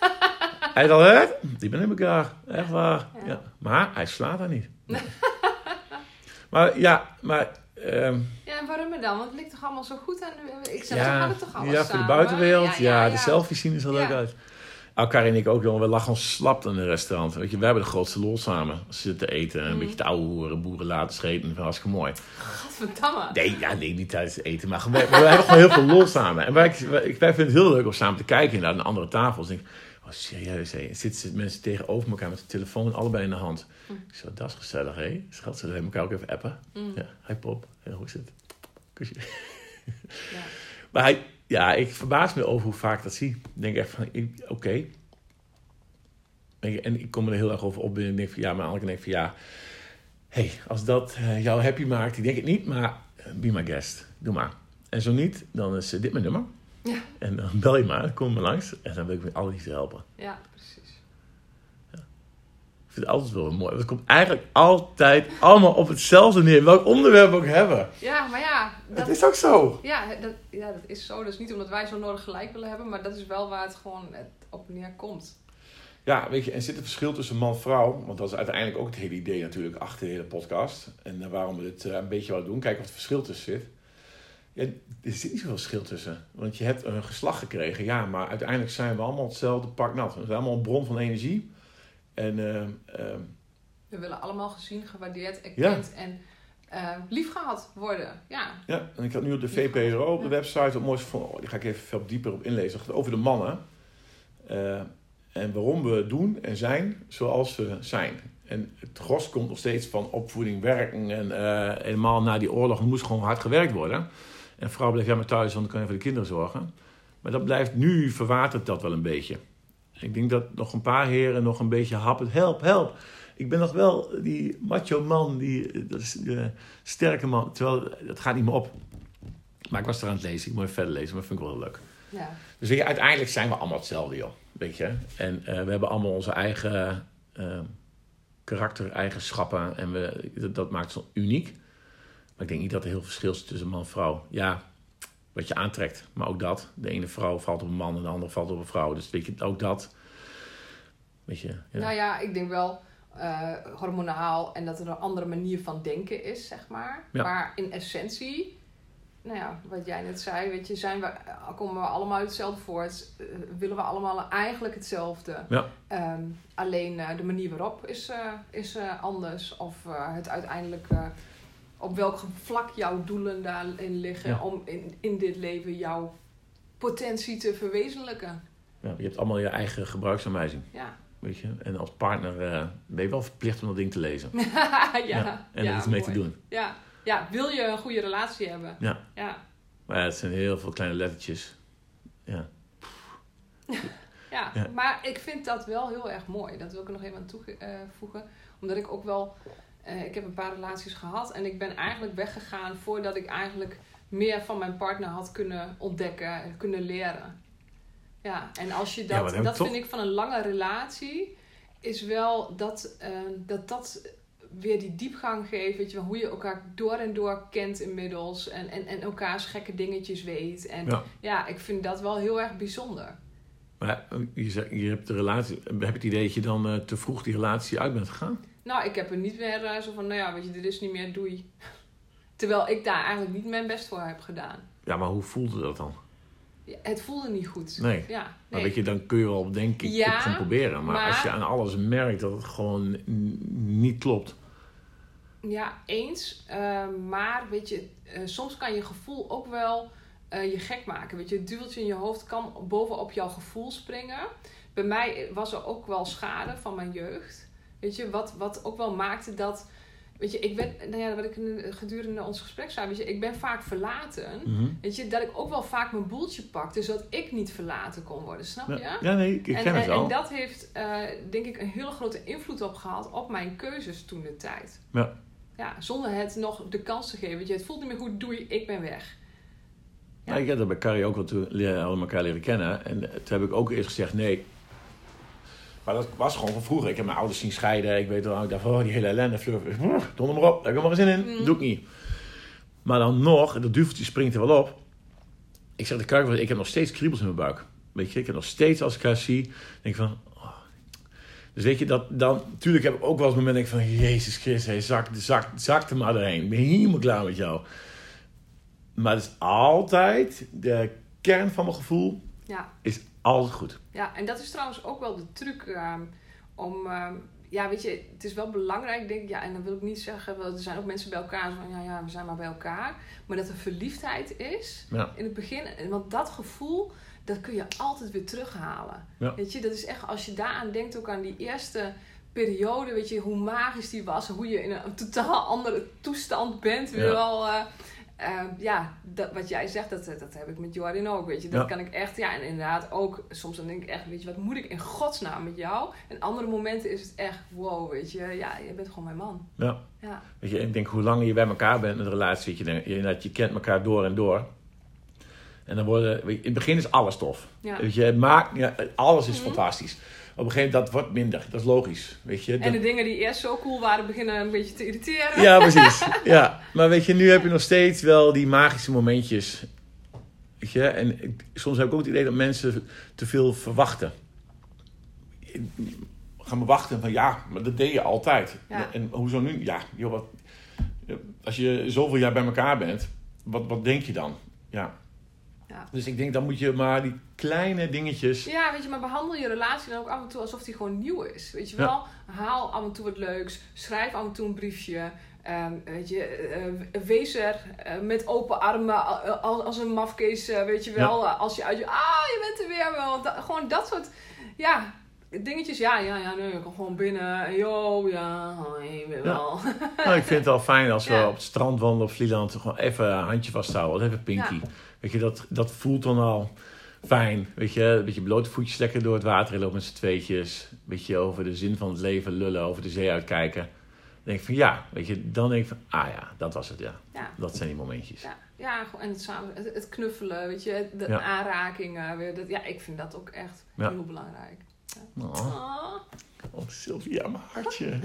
hij al heard? Die ben in elkaar. Echt waar. Ja. Ja. Maar hij slaat daar niet. maar ja, maar... ehm, Ja, en waarom dan? Want het ligt toch allemaal zo goed aan. Ik zeg, ja, toch had het toch alles ja, voor de buitenwereld. Ja, ja, de selfies zien er zo leuk uit. Elkaar en ik ook, jongen. We lachen ons slap in een restaurant. Weet je, we hebben de grootste lol samen. Zitten te eten en een Mm. beetje te ouwe hoeren, boeren laten scheten. Hartstikke mooi. Godverdamme. Nee, ja, nee, niet tijdens het eten. Maar gewoon- we, we hebben gewoon heel veel lol samen. En wij, wij, wij vinden het heel leuk om samen te kijken naar een andere tafel. Dus ik denk, oh serieus, hé. Zitten ze- mensen tegenover elkaar met de telefoon allebei in de hand. Hm. Ik zeg, dat is gezellig, hé. Schat, we elkaar ook even appen? Mm. Ja, hi Pop. Ja, hoe is het? Kusje. Ja. Maar hij, ja, ik verbaas me over hoe vaak dat zie. Ik denk echt van, oké. En ik kom er heel erg over op en ik denk van, ja, maar Anneke denkt van, ja... hey, als dat eh, jou happy maakt, ik denk het niet, maar eh, be my guest. Doe maar. En zo niet, dan is eh, dit mijn nummer. Ja. En dan bel je maar, kom maar langs. En dan wil ik met alle liefde helpen. Ja. Ik vind het altijd wel mooi. Het komt eigenlijk altijd allemaal op hetzelfde neer. Welk onderwerp we ook hebben. Ja, maar ja, Het dat, is ook zo. ja, dat, ja, dat is zo. Dat is niet omdat wij zo nodig gelijk willen hebben, maar dat is wel waar het gewoon het op neerkomt. Ja, weet je, en zit een verschil tussen man en vrouw? Want dat is uiteindelijk ook het hele idee natuurlijk achter de hele podcast. En eh, waarom we dit eh, een beetje wat doen. Kijken wat het verschil tussen zit. Ja, er zit niet zoveel verschil tussen. Want je hebt een geslacht gekregen, ja, maar uiteindelijk zijn we allemaal hetzelfde pak nat. We zijn allemaal een bron van energie. En eh, eh, We willen allemaal gezien, gewaardeerd, erkend en eh liefgehad worden. Ja, ja, en ik had nu op de VPRO op de website wat moois van, oh, die ga ik even veel dieper op inlezen. Het gaat over de mannen. Eh, en waarom we doen en zijn zoals we zijn. En het gros komt nog steeds van opvoeding, werken. En eh, helemaal na die oorlog moest gewoon hard gewerkt worden. En vrouw blijft ja maar thuis, want dan kan je voor de kinderen zorgen. Maar dat blijft nu, verwatert dat wel een beetje. Ik denk dat nog een paar heren nog een beetje happen. Help, help. Ik ben nog wel die macho man, die, dat is, sterke man. Terwijl, dat gaat niet meer op. Maar ik was er aan het lezen. Ik moet even verder lezen, maar dat vind ik wel heel leuk. ja. Dus je, uiteindelijk zijn we allemaal hetzelfde, joh. Weet je? En eh, we hebben allemaal onze eigen eh, karaktereigenschappen. En we, dat, dat maakt ons uniek. Maar ik denk niet dat er heel veel verschil is tussen man en vrouw. Ja, wat je aantrekt. Maar ook dat. De ene vrouw valt op een man en de andere valt op een vrouw. Dus weet je, ook dat. Weet je, ja. Nou ja, ik denk wel eh, hormonaal en dat er een andere manier van denken is, zeg maar. Ja. Maar in essentie, nou ja, wat jij net zei, weet je, zijn we, komen we allemaal uit hetzelfde voort, eh, willen we allemaal eigenlijk hetzelfde. Ja. Ehm, alleen eh, de manier waarop is, is anders. Of het uiteindelijk eh, op welk vlak jouw doelen daarin liggen Ja. om in, in dit leven jouw potentie te verwezenlijken. Ja, je hebt allemaal je eigen gebruiksaanwijzing. Ja, Weet je? En als partner eh, ben je wel verplicht om dat ding te lezen. ja, Ja, en er iets mee te doen. Ja. ja, wil je een goede relatie hebben? Ja. Ja, Maar ja, het zijn heel veel kleine lettertjes. Ja. ja. Ja. maar ik vind dat wel heel erg mooi. Dat wil ik er nog even aan toevoegen. Omdat ik ook wel... eh, ik heb een paar relaties gehad. En ik ben eigenlijk weggegaan voordat ik eigenlijk meer van mijn partner had kunnen ontdekken en kunnen leren. Ja, en als je dat... dat toch- vind ik van een lange relatie... Is wel dat eh, dat, dat weer die diepgang geeft. Weet je, hoe je elkaar door en door kent inmiddels. En, en, en elkaars gekke dingetjes weet. En Ja. ja, ik vind dat wel heel erg bijzonder. Maar eh, je, je hebt de relatie. Heb je het idee dat je dan te vroeg die relatie uit bent gegaan? Nou, ik heb er niet meer eh, zo van, nou ja, weet je, dit is niet meer, doei. Terwijl ik daar eigenlijk niet mijn best voor heb gedaan. Ja, maar hoe voelde dat dan? Ja, het voelde niet goed. Nee. Ja, Maar weet je, dan kun je wel denk ik Ja, het gaan proberen. Maar, maar- als je aan alles merkt dat het gewoon niet klopt. Ja, eens. Eh, maar weet je, eh, soms kan je gevoel ook wel je gek maken. Weet je, het duweltje in je hoofd kan bovenop jouw gevoel springen. Bij mij was er ook wel schade van mijn jeugd. Weet je, wat, wat ook wel maakte dat. Weet je, ik ben, nou ja, wat ik gedurende ons gesprek zei, weet je, ik ben vaak verlaten. Mhm. Weet je, dat ik ook wel vaak mijn boeltje pakte, zodat ik niet verlaten kon worden, snap je? Ja, ja, nee, ik, ik en, ken het wel. en dat heeft, eh, denk ik, een hele grote invloed op gehad op mijn keuzes toen de tijd. Ja. Ja, zonder het nog de kans te geven. Weet je, het voelt niet meer goed, doei, ik ben weg. Ja. Ik heb dat bij Carrie ook wel toen we elkaar leren kennen. En toen heb ik ook eerst gezegd nee. Maar dat was gewoon van vroeger. Ik heb mijn ouders zien scheiden. Ik weet wel, ik dacht, oh, die hele ellende. Fleur, donder maar op, daar heb ik maar geen zin in. Mm. Doe ik niet. Maar dan nog, dat duveltje springt er wel op. Ik zeg de Carrie, ik heb nog steeds kriebels in mijn buik. Weet je, ik heb nog steeds als ik haar zie, denk ik van... oh. Dus weet je, dat, dan, natuurlijk heb ik ook wel eens momenten van... Jezus Christus, hey, zak, zak, zak er maar doorheen. Ik ben helemaal klaar met jou. Maar het is altijd, de kern van mijn gevoel Ja, is altijd goed. ja, en dat is trouwens ook wel de truc ehm, om... ehm, ja, weet je, het is wel belangrijk, denk ik. Ja, en dan wil ik niet zeggen, wel, er zijn ook mensen bij elkaar van... Ja, ja, we zijn maar bij elkaar. Maar dat er verliefdheid is Ja. in het begin. Want dat gevoel, dat kun je altijd weer terughalen. Ja. Weet je, dat is echt, als je daaraan denkt, ook aan die eerste periode, weet je, hoe magisch die was. Hoe je in een totaal andere toestand bent. Weer Ja. wel, eh, ehm, ja, dat, wat jij zegt, dat, dat heb ik met Jordan ook, weet je. Dat Ja. kan ik echt, ja, en inderdaad ook, soms dan denk ik echt, weet je, wat moet ik in godsnaam met jou? En andere momenten is het echt, wow, weet je, ja, je bent gewoon mijn man. Ja. Ja, Weet je, ik denk hoe langer je bij elkaar bent met een relatie, weet je, je, dat je kent elkaar door en door. En dan worden, je, in het begin is alles tof. ja. Weet je, maakt, ja, alles is Mhm. fantastisch. Op een gegeven moment, dat wordt minder. Dat is logisch. Weet je, En Dat- de dingen die eerst zo cool waren, beginnen een beetje te irriteren. Ja, precies. Ja, maar weet je, nu heb je nog steeds wel die magische momentjes. Weet je, en ik- soms heb ik ook het idee dat mensen te veel verwachten. Gaan we wachten van ja, maar dat deed je altijd. Ja. En hoezo nu? Ja, joh, wat, als je zoveel jaar bij elkaar bent, wat, wat denk je dan? Ja. Ja. Dus ik denk, dan moet je maar die kleine dingetjes. Ja, weet je, maar behandel je relatie dan ook af en toe alsof die gewoon nieuw is. Weet je Ja. wel? Haal af en toe wat leuks. Schrijf af en toe een briefje. Ehm, weet je, eh, wees er eh, met open armen als, als een mafkees, eh, weet je wel. Als je uit je, ah, je bent er weer wel. Gewoon dat soort, ja, dingetjes. Ja, ja, ja, nee, ik kom gewoon binnen. Yo, ja, hoi, weer Ja. wel. Nou, ik vind het wel fijn als we Ja. op het strand wandelen op Vlieland. Gewoon even een handje vasthouden. Even pinky. Ja. Weet je, dat, dat voelt dan al fijn. Weet je, een beetje blote voetjes lekker door het water lopen met z'n tweetjes. Een beetje over de zin van het leven lullen, over de zee uitkijken. Dan denk ik van ja, weet je, dan denk ik van, ah ja, dat was het ja. Ja. Dat zijn die momentjes. Ja, ja en het, samen, het, het knuffelen, weet je, de Ja. aanrakingen. Weer, dat, ja, ik vind dat ook echt Ja. heel belangrijk. Oh, Ah. oh Sylvia, mijn hartje.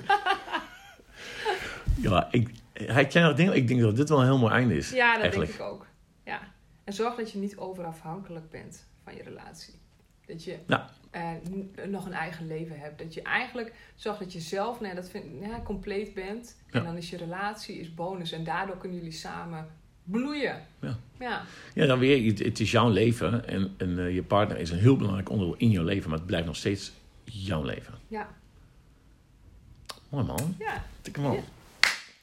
ja, ik, had jij nog dingen? Ik denk dat dit wel een heel mooi einde is. Ja, dat eigenlijk. denk ik ook. Ja. En zorg dat je niet overafhankelijk bent van je relatie. Dat je Ja. eh, nog een eigen leven hebt. Dat je eigenlijk zorgt dat je zelf nou ja, dat vind, ja, compleet bent. Ja. En dan is je relatie is bonus. En daardoor kunnen jullie samen bloeien. Ja. Ja, Ja, dan weer, het- is jouw leven en, en eh, je partner is een heel belangrijk onderdeel in jouw leven, maar het blijft nog steeds jouw leven. ja. Mooi man. ja. Tik hem op. Ja.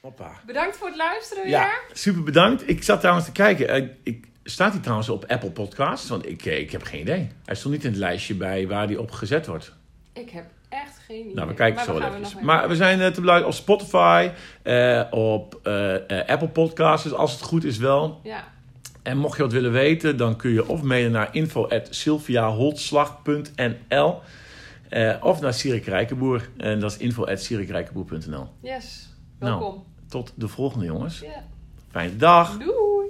Hoppa. Bedankt voor het luisteren Ja, weer. super bedankt. Ik zat trouwens te kijken. eh, Ik, staat hij trouwens op Apple Podcasts? Want ik, eh, ik heb geen idee. Hij stond niet in het lijstje bij waar hij op gezet wordt. Ik heb echt geen idee. Nou, we kijken Maar zo wel we even. Maar we zijn eh, te beluisteren op Spotify, eh, op eh, Apple Podcasts, dus als het goed is wel. Ja, En mocht je wat willen weten, dan kun je of mailen naar info.sylviaholtslag.nl eh, of naar Sirik Rijkenboer. En dat is info.sirikrijkenboer.nl. yes. Nou. Welkom. Tot de volgende jongens. Ja. Fijne dag. Doei.